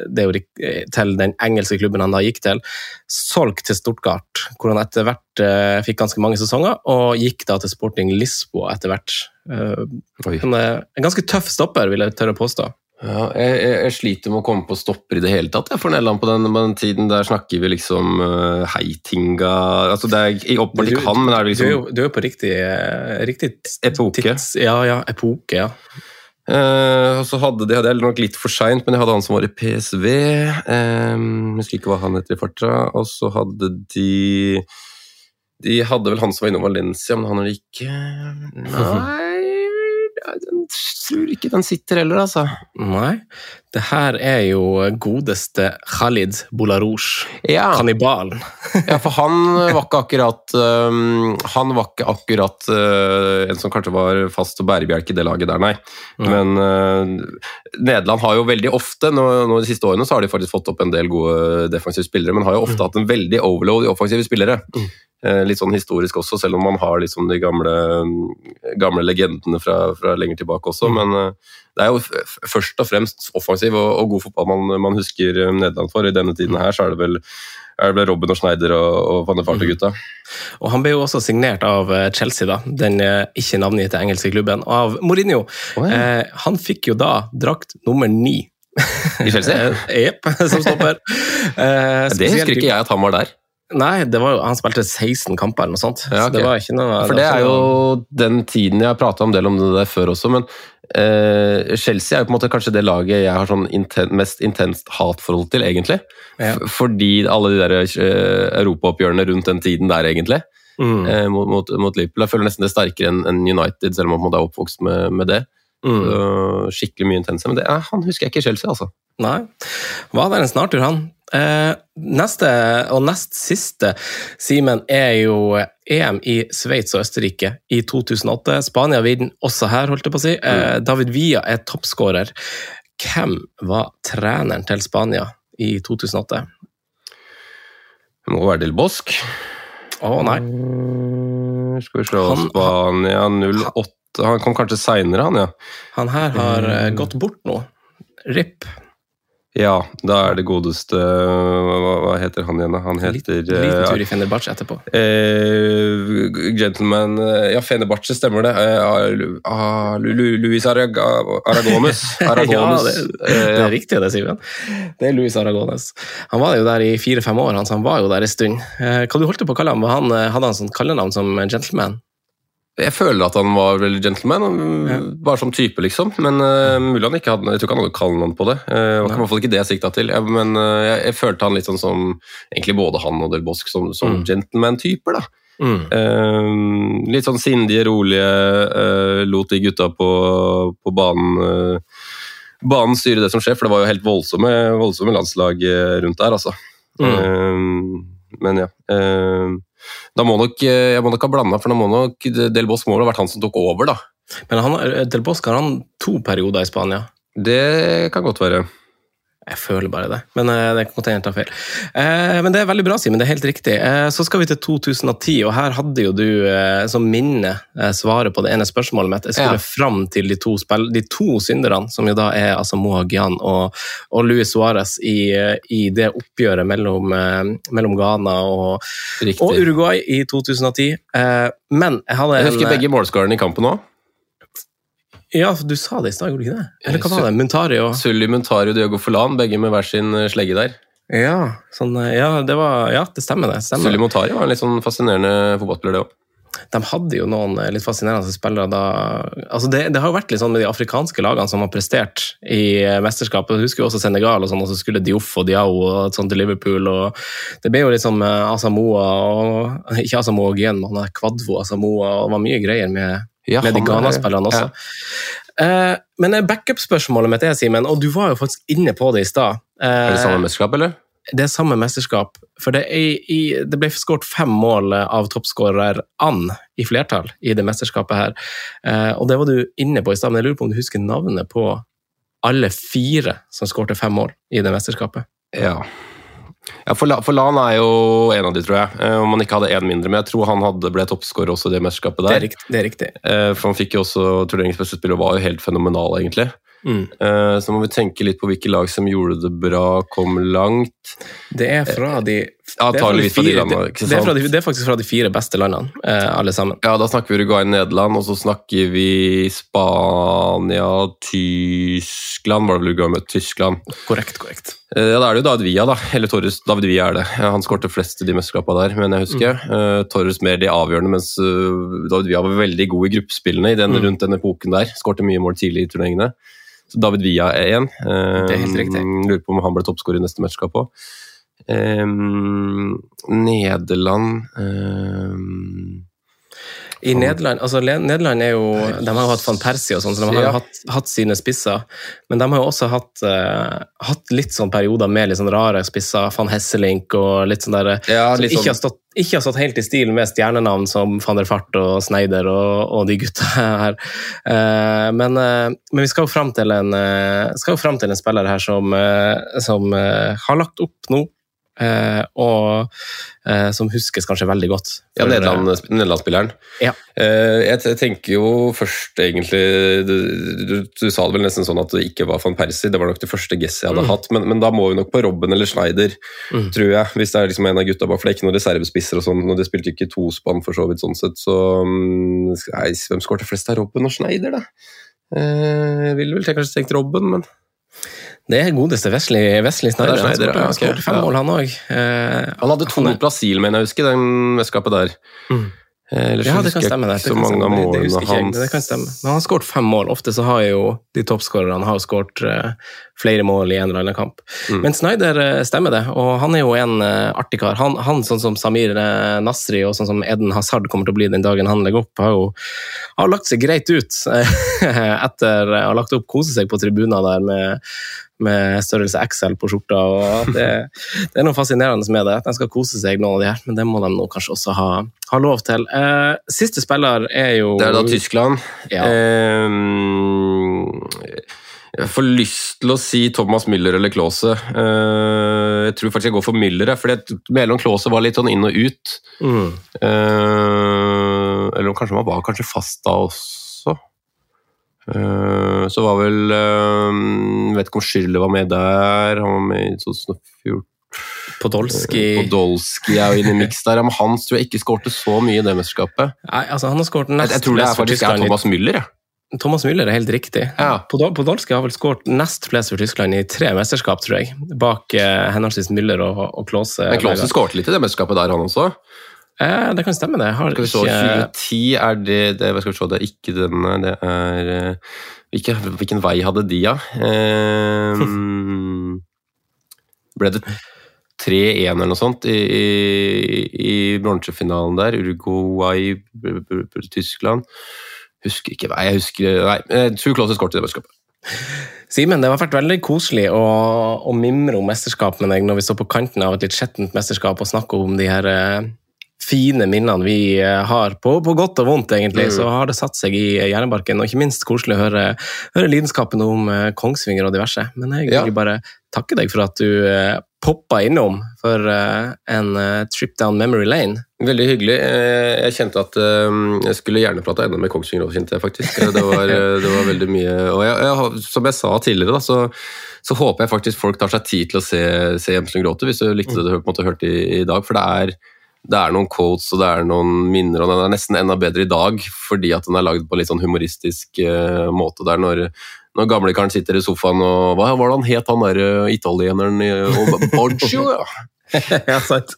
Speaker 1: det er jo til den engelske klubben han da gikk til. Solgt til Stortgart, hvor han etter hvert eh, fikk ganske mange sesonger, og gikk da til Sporting Lisboa etter hvert. Eh, en ganske tøff stopper, vil jeg tørre å påstå.
Speaker 2: Ja, jeg, jeg, jeg sliter med å komme på stopper i det hele tatt. Jeg for Nelland på den, den tiden. Der snakker vi liksom uh, Heitinga altså Det er i- ikke han, men det er
Speaker 1: Du er
Speaker 2: liksom
Speaker 1: jo, du er jo på riktig, eh, riktig
Speaker 2: Epoke.
Speaker 1: tids- Ja, ja, epoke, ja.
Speaker 2: Uh, og så hadde de hadde jeg nok litt for seint, men jeg hadde han som var i PSV. Uh, husker ikke hva han heter i farta. Og så hadde de De hadde vel han som var innom Valencia, men han er ikke Nei jeg tror ikke den sitter heller, altså.
Speaker 1: Nei. Det her er jo godeste Khalid Bolarouche,
Speaker 2: Ja.
Speaker 1: kannibalen.
Speaker 2: Ja, for han var ikke akkurat um, Han var ikke akkurat uh, en som kanskje var fast og bærebjelke i det laget der, nei.
Speaker 1: Ja.
Speaker 2: Men uh, Nederland har jo veldig ofte, nå, nå de siste årene så har de faktisk fått opp en del gode defensive spillere, men har jo ofte hatt en veldig overload i offensive spillere.
Speaker 1: Mm.
Speaker 2: Uh, litt sånn historisk også, selv om man har liksom de gamle, gamle legendene fra, fra lenger tilbake også.
Speaker 1: Mm.
Speaker 2: Men uh, det er jo først og fremst offensiv og, og god fotball man, man husker uh, Nederland for. I denne tiden her så er det vel er det vel Robin og Schneider og, og Van de Farte-gutta.
Speaker 1: Og han ble jo også signert av eh, Chelsea, da, den eh, ikke navngitte engelske klubben, av Mourinho.
Speaker 2: Oh, ja.
Speaker 1: Eh, han fikk jo da drakt nummer ni.
Speaker 2: I Chelsea?
Speaker 1: Eh, Jepp, som stopper. Eh,
Speaker 2: det husker ikke jeg at han var der.
Speaker 1: Nei, det var jo, han spilte 16 kamper eller noe sånt.
Speaker 2: Ja,
Speaker 1: Så det var ikke noe
Speaker 2: For det
Speaker 1: var
Speaker 2: er jo den tiden jeg har prata en del om det der før også, men eh, Chelsea er jo på en måte kanskje det laget jeg har sånn inten mest intenst hatforhold til, egentlig.
Speaker 1: Ja.
Speaker 2: Fordi alle de der eh, europaoppgjørene rundt den tiden der, egentlig,
Speaker 1: mm,
Speaker 2: eh, mot, mot, mot Liverpool. Jeg føler nesten det er sterkere enn en United, selv om man er oppvokst med, med det.
Speaker 1: Mm.
Speaker 2: Skikkelig mye intense. Men det, han husker jeg ikke i Chelsea, altså.
Speaker 1: Nei. Var der en snartur, han. Eh, neste og nest siste, Simen, er jo EM i Sveits og Østerrike i 2008. Spania vinner også her, holdt jeg på å si. Eh, David Villa er toppskårer. Hvem var treneren til Spania i 2008?
Speaker 2: Det må være Del Bosque.
Speaker 1: Å nei.
Speaker 2: Mm, skal vi se Spania 08 Han kom kanskje seinere, han, ja.
Speaker 1: Han her har eh,
Speaker 2: Mm.
Speaker 1: gått bort nå. RIP.
Speaker 2: Ja, da er det godeste Hva, hva heter han igjen, da? Han
Speaker 1: Litt,
Speaker 2: heter
Speaker 1: liten tur
Speaker 2: eh,
Speaker 1: i Fenerbahçe etterpå.
Speaker 2: eh, Gentleman eh, Ja, Fenerbahçe, stemmer det. Eh, ah, ah, Lu- Lu- Luis Araga, Aragones. Aragones.
Speaker 1: ja, det, det er riktig, det, Simen. Det er Luis Aragones. Han var jo der i fire-fem år, han, så han var jo der en stund. Eh, Hva du holdt på å kalle ham? Han, hadde han sånn kallenavn som gentleman?
Speaker 2: Jeg føler at han var veldig gentleman,
Speaker 1: Ja.
Speaker 2: bare som type, liksom. Men uh, mulig han ikke hadde Jeg tror ikke han hadde kallenavn på det. Uh, det var i hvert fall ikke det jeg sikta til. Jeg, men uh, jeg, jeg følte han litt sånn som egentlig både han og Del Bosque som, som
Speaker 1: Mm.
Speaker 2: gentleman-typer. da.
Speaker 1: Mm.
Speaker 2: Uh, litt sånn sindige, rolige, lot de gutta på, på banen banen styre det som skjer, for det var jo helt voldsomme, voldsomme landslag rundt der, altså.
Speaker 1: Mm.
Speaker 2: Men ja. Da må nok, eh, jeg må nok ha blanda, for da må nok Del Bosque må ha vært han som tok over, da.
Speaker 1: Men han, eh, Del Bosque har han to perioder i Spania.
Speaker 2: Det kan godt være.
Speaker 1: Jeg føler bare det, men eh, det kan hende jeg tar feil. Eh, men det er veldig bra, Simen. Det er helt riktig. Eh, så skal vi til 2010, og her hadde jo du som minne svaret på det ene spørsmålet mitt. Jeg skulle
Speaker 2: Ja.
Speaker 1: fram til de to, spill de to synderne, som jo da er altså Moa Gian og, og Luis Suárez i, i det oppgjøret mellom, mellom Ghana og, og Uruguay i 2010. Eh, men jeg hadde
Speaker 2: jeg husker begge målskårene i kampen òg.
Speaker 1: Ja, du sa det i stad, gjorde du ikke det? Eller hva var det? Muntari og
Speaker 2: Sully Muntari og Diogo Forlan, begge med hver sin eh, slegge der.
Speaker 1: Ja, sånn, eh, ja, det, var, ja det stemmer, det. Stemmer.
Speaker 2: Sully Muntari var en litt sånn fascinerende fotballspiller, det òg.
Speaker 1: de hadde jo noen eh, litt fascinerende spillere da altså det, det har jo vært litt sånn med de afrikanske lagene som har prestert i mesterskapet. Jeg husker jo også Senegal, og sånn, og så skulle Dioff og Diao og sånn til Liverpool. og Det ble jo sånn Asamoa og Ikke Asamoa Gien, men Kvadvo Asamoa. og Det var mye greier med,
Speaker 2: Ja,
Speaker 1: med de
Speaker 2: er-
Speaker 1: Ghana-spillerne også.
Speaker 2: Ja.
Speaker 1: Eh, men eh, backup-spørsmålet mitt er, Simen, og du var jo faktisk inne på det i stad.
Speaker 2: Er det
Speaker 1: Eh,
Speaker 2: samme mesterskap, eller?
Speaker 1: det er samme mesterskap. For det, er i, det ble skåret fem mål av toppskårer Ann i flertall i det mesterskapet her. Eh, og det var du inne på i stad, men jeg lurer på om du husker navnet på alle fire som skårte fem mål i det mesterskapet?
Speaker 2: Ja. Ja for Lan er jo en av de, tror jeg. Eh, Om han ikke hadde én mindre. Men jeg tror han hadde, ble toppskårer også i det mesterskapet
Speaker 1: Det er
Speaker 2: der.
Speaker 1: riktig. Det er riktig.
Speaker 2: Eh, For han fikk jo også turneringens beste spiller og var jo helt fenomenal, egentlig.
Speaker 1: Mm.
Speaker 2: Eh, Så må vi tenke litt på hvilke lag som gjorde det bra, kom langt.
Speaker 1: Det er fra de Det er, fra de
Speaker 2: Antageligvis fra de
Speaker 1: fire,
Speaker 2: landene,
Speaker 1: det, det, er de, det er faktisk fra de fire beste landene, eh, alle sammen.
Speaker 2: Ja, da snakker vi Uruguay, Nederland, og så snakker vi Spania, Tyskland Var det vel Uruguay med Tyskland?
Speaker 1: Korrekt, korrekt.
Speaker 2: Eh, Ja, Da er det jo David Villa, da. Eller Torres. David Villa er det. Han skårte flest i de mesterskapene der, men jeg husker. Eh, Torres mer de avgjørende, mens David Villa var veldig god i gruppespillene i den,
Speaker 1: Mm.
Speaker 2: rundt den epoken der. Skårte mye mål tidlig i turneringene. Så David Villa er én.
Speaker 1: Det helt riktig.
Speaker 2: Lurer på om han ble toppskårer i neste mesterskap òg. Eh, Nederland um,
Speaker 1: I Nederland altså Nederland er jo, de har jo hatt van Persie og sånn, så de har jo hatt, hatt sine spisser. Men de har jo også hatt, uh, hatt litt sånn perioder med litt sånn rare spisser. Van Hesselink og litt sånn der
Speaker 2: Ja,
Speaker 1: som ikke,
Speaker 2: sånn
Speaker 1: har stått, ikke har stått helt i stil med stjernenavn som van der Fart og Sneider og, og de gutta her. Uh, men, uh, men vi skal jo fram til en, skal jo fram til en spiller her som, som har lagt opp nå. Eh, og eh, som huskes kanskje veldig godt.
Speaker 2: Ja, Nederland-spilleren.
Speaker 1: Ja.
Speaker 2: Eh, Jeg tenker jo først egentlig du, du, du sa det vel nesten sånn at det ikke var van Persie, det var nok det første gesset jeg hadde
Speaker 1: Mm.
Speaker 2: hatt, men, men da må vi nok på Robben eller Schneider,
Speaker 1: Mm.
Speaker 2: tror jeg. Hvis det er liksom en av gutta bak, for det er ikke noen reservespisser og sånn, og de spilte ikke tospann for så vidt sånn sett, så mm, nei, Hvem skårte flest av Robben og Schneider, da? Eh, Jeg ville vel tenkt- kanskje tenkt Robben, men
Speaker 1: Det er godeste Wesley, Wesley Snyder. Han skåret
Speaker 2: ja,
Speaker 1: okay.
Speaker 2: fem
Speaker 1: mål, han òg. Eh,
Speaker 2: han hadde to
Speaker 1: Han
Speaker 2: mot Brasil, mener jeg husker, den mesterskapet der.
Speaker 1: Mm.
Speaker 2: Eh, Ellers
Speaker 1: ja, det kan stemme. Det, det
Speaker 2: så
Speaker 1: kan
Speaker 2: mange
Speaker 1: stemme. Det- husker ikke jeg, men. Det kan stemme. Men han har skåret fem mål. Ofte så har jo de toppskårerne har skåret eh, flere mål i en eller annen kamp.
Speaker 2: Mm.
Speaker 1: Men Snyder eh, stemmer det, og han er jo en artig kar. Han, han sånn som Samir Nasri og sånn som Eden Hazard kommer til å bli den dagen han legger opp, har jo har lagt seg greit ut etter å ha lagt opp kose seg på tribuner der med med størrelse XL på skjorta. og det, det er noe fascinerende med det. De skal kose seg, noen av de her, men det må de nå kanskje også ha, ha lov til. Eh, siste spiller er jo
Speaker 2: Det er da Tyskland.
Speaker 1: Ja.
Speaker 2: Eh, jeg får lyst til å si Thomas Müller eller Klause. Eh, jeg tror faktisk jeg går for Müller, for Melon Klause var litt sånn inn og ut.
Speaker 1: Mm.
Speaker 2: Eh, eller kanskje han var kanskje fast da også. Eh, så var vel eh, Vet ikke om Schürrle var med der. Han var med i 2014.
Speaker 1: Podolski.
Speaker 2: Podolski er jo inne i miks der. Men han tror jeg ikke skårte så mye i det mesterskapet.
Speaker 1: Nei, altså Han har skåret
Speaker 2: Jeg,
Speaker 1: nest
Speaker 2: jeg tror det er faktisk er Thomas Müller. jeg.
Speaker 1: Thomas Müller er helt riktig.
Speaker 2: Ja.
Speaker 1: Podolski har vel skåret nest flest for Tyskland i tre mesterskap, tror jeg. Bak eh, henholdsvis Müller og, og Klause.
Speaker 2: Men Klause skårte litt i det mesterskapet der, han også.
Speaker 1: Eh, det kan stemme, det. Har
Speaker 2: Skal vi se,
Speaker 1: ikke
Speaker 2: 2010 er det, det skal vi se, det er ikke denne, det er ikke, hvilken, vei hadde de, da? Eh, ble det 3-1 eller noe sånt i, i, i bronsefinalen der? Uruguay, Tyskland? Husker ikke Nei, jeg husker Nei, tror Klaasen skåret i det mesterskapet.
Speaker 1: Simen, det har vært veldig koselig å, å mimre om mesterskap med deg når vi står på kanten av et litt skjettent mesterskap og snakker om de her eh, fine minnene vi eh, har, på, på godt og vondt, egentlig.
Speaker 2: Mm.
Speaker 1: Så har det satt seg i hjernebarken, og ikke minst koselig å høre, høre lidenskapen om eh, Kongsvinger og diverse. Men jeg
Speaker 2: Ja.
Speaker 1: vil bare takke deg for at du eh, poppa innom for en trip down memory lane.
Speaker 2: Veldig hyggelig. Jeg kjente at jeg skulle gjerne prata enda med Kongsvinger òg, kjente jeg faktisk. Det var, det var veldig mye Og jeg, jeg, som jeg sa tidligere, da, så, så håper jeg faktisk folk tar seg tid til å se, se Jemsen gråte, hvis du likte det du på en måte hørte i, i dag. For det er, det er noen quotes og det er noen minner, og den er nesten enda bedre i dag fordi at den er lagd på en litt sånn humoristisk uh, måte. der når når gamlekaren sitter i sofaen og Hva var det han het, han der eh, italieneren i- Borgio, ja.
Speaker 1: sant.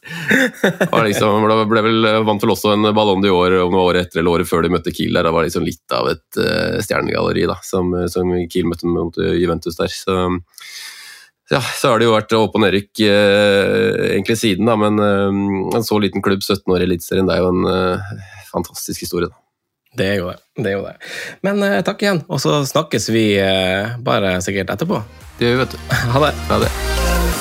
Speaker 2: liksom, ble, ble vel, vant vel også en Ballon år, om det var året etter eller året før de møtte Kiel. der, Det var liksom litt av et uh, stjernegalleri da, som, som Kiel møtte mot Juventus der. Så, ja, så har det jo vært opp- og nedrykk eh, egentlig siden, da, men eh, en så liten klubb, 17 år i Eliteserien, det er jo en eh, fantastisk historie. da.
Speaker 1: Det er jo det. det, er jo det. Men eh, takk igjen, og så snakkes vi eh, bare sikkert etterpå.
Speaker 2: Det gjør vi, vet du.
Speaker 1: Ha det.
Speaker 2: Ha det.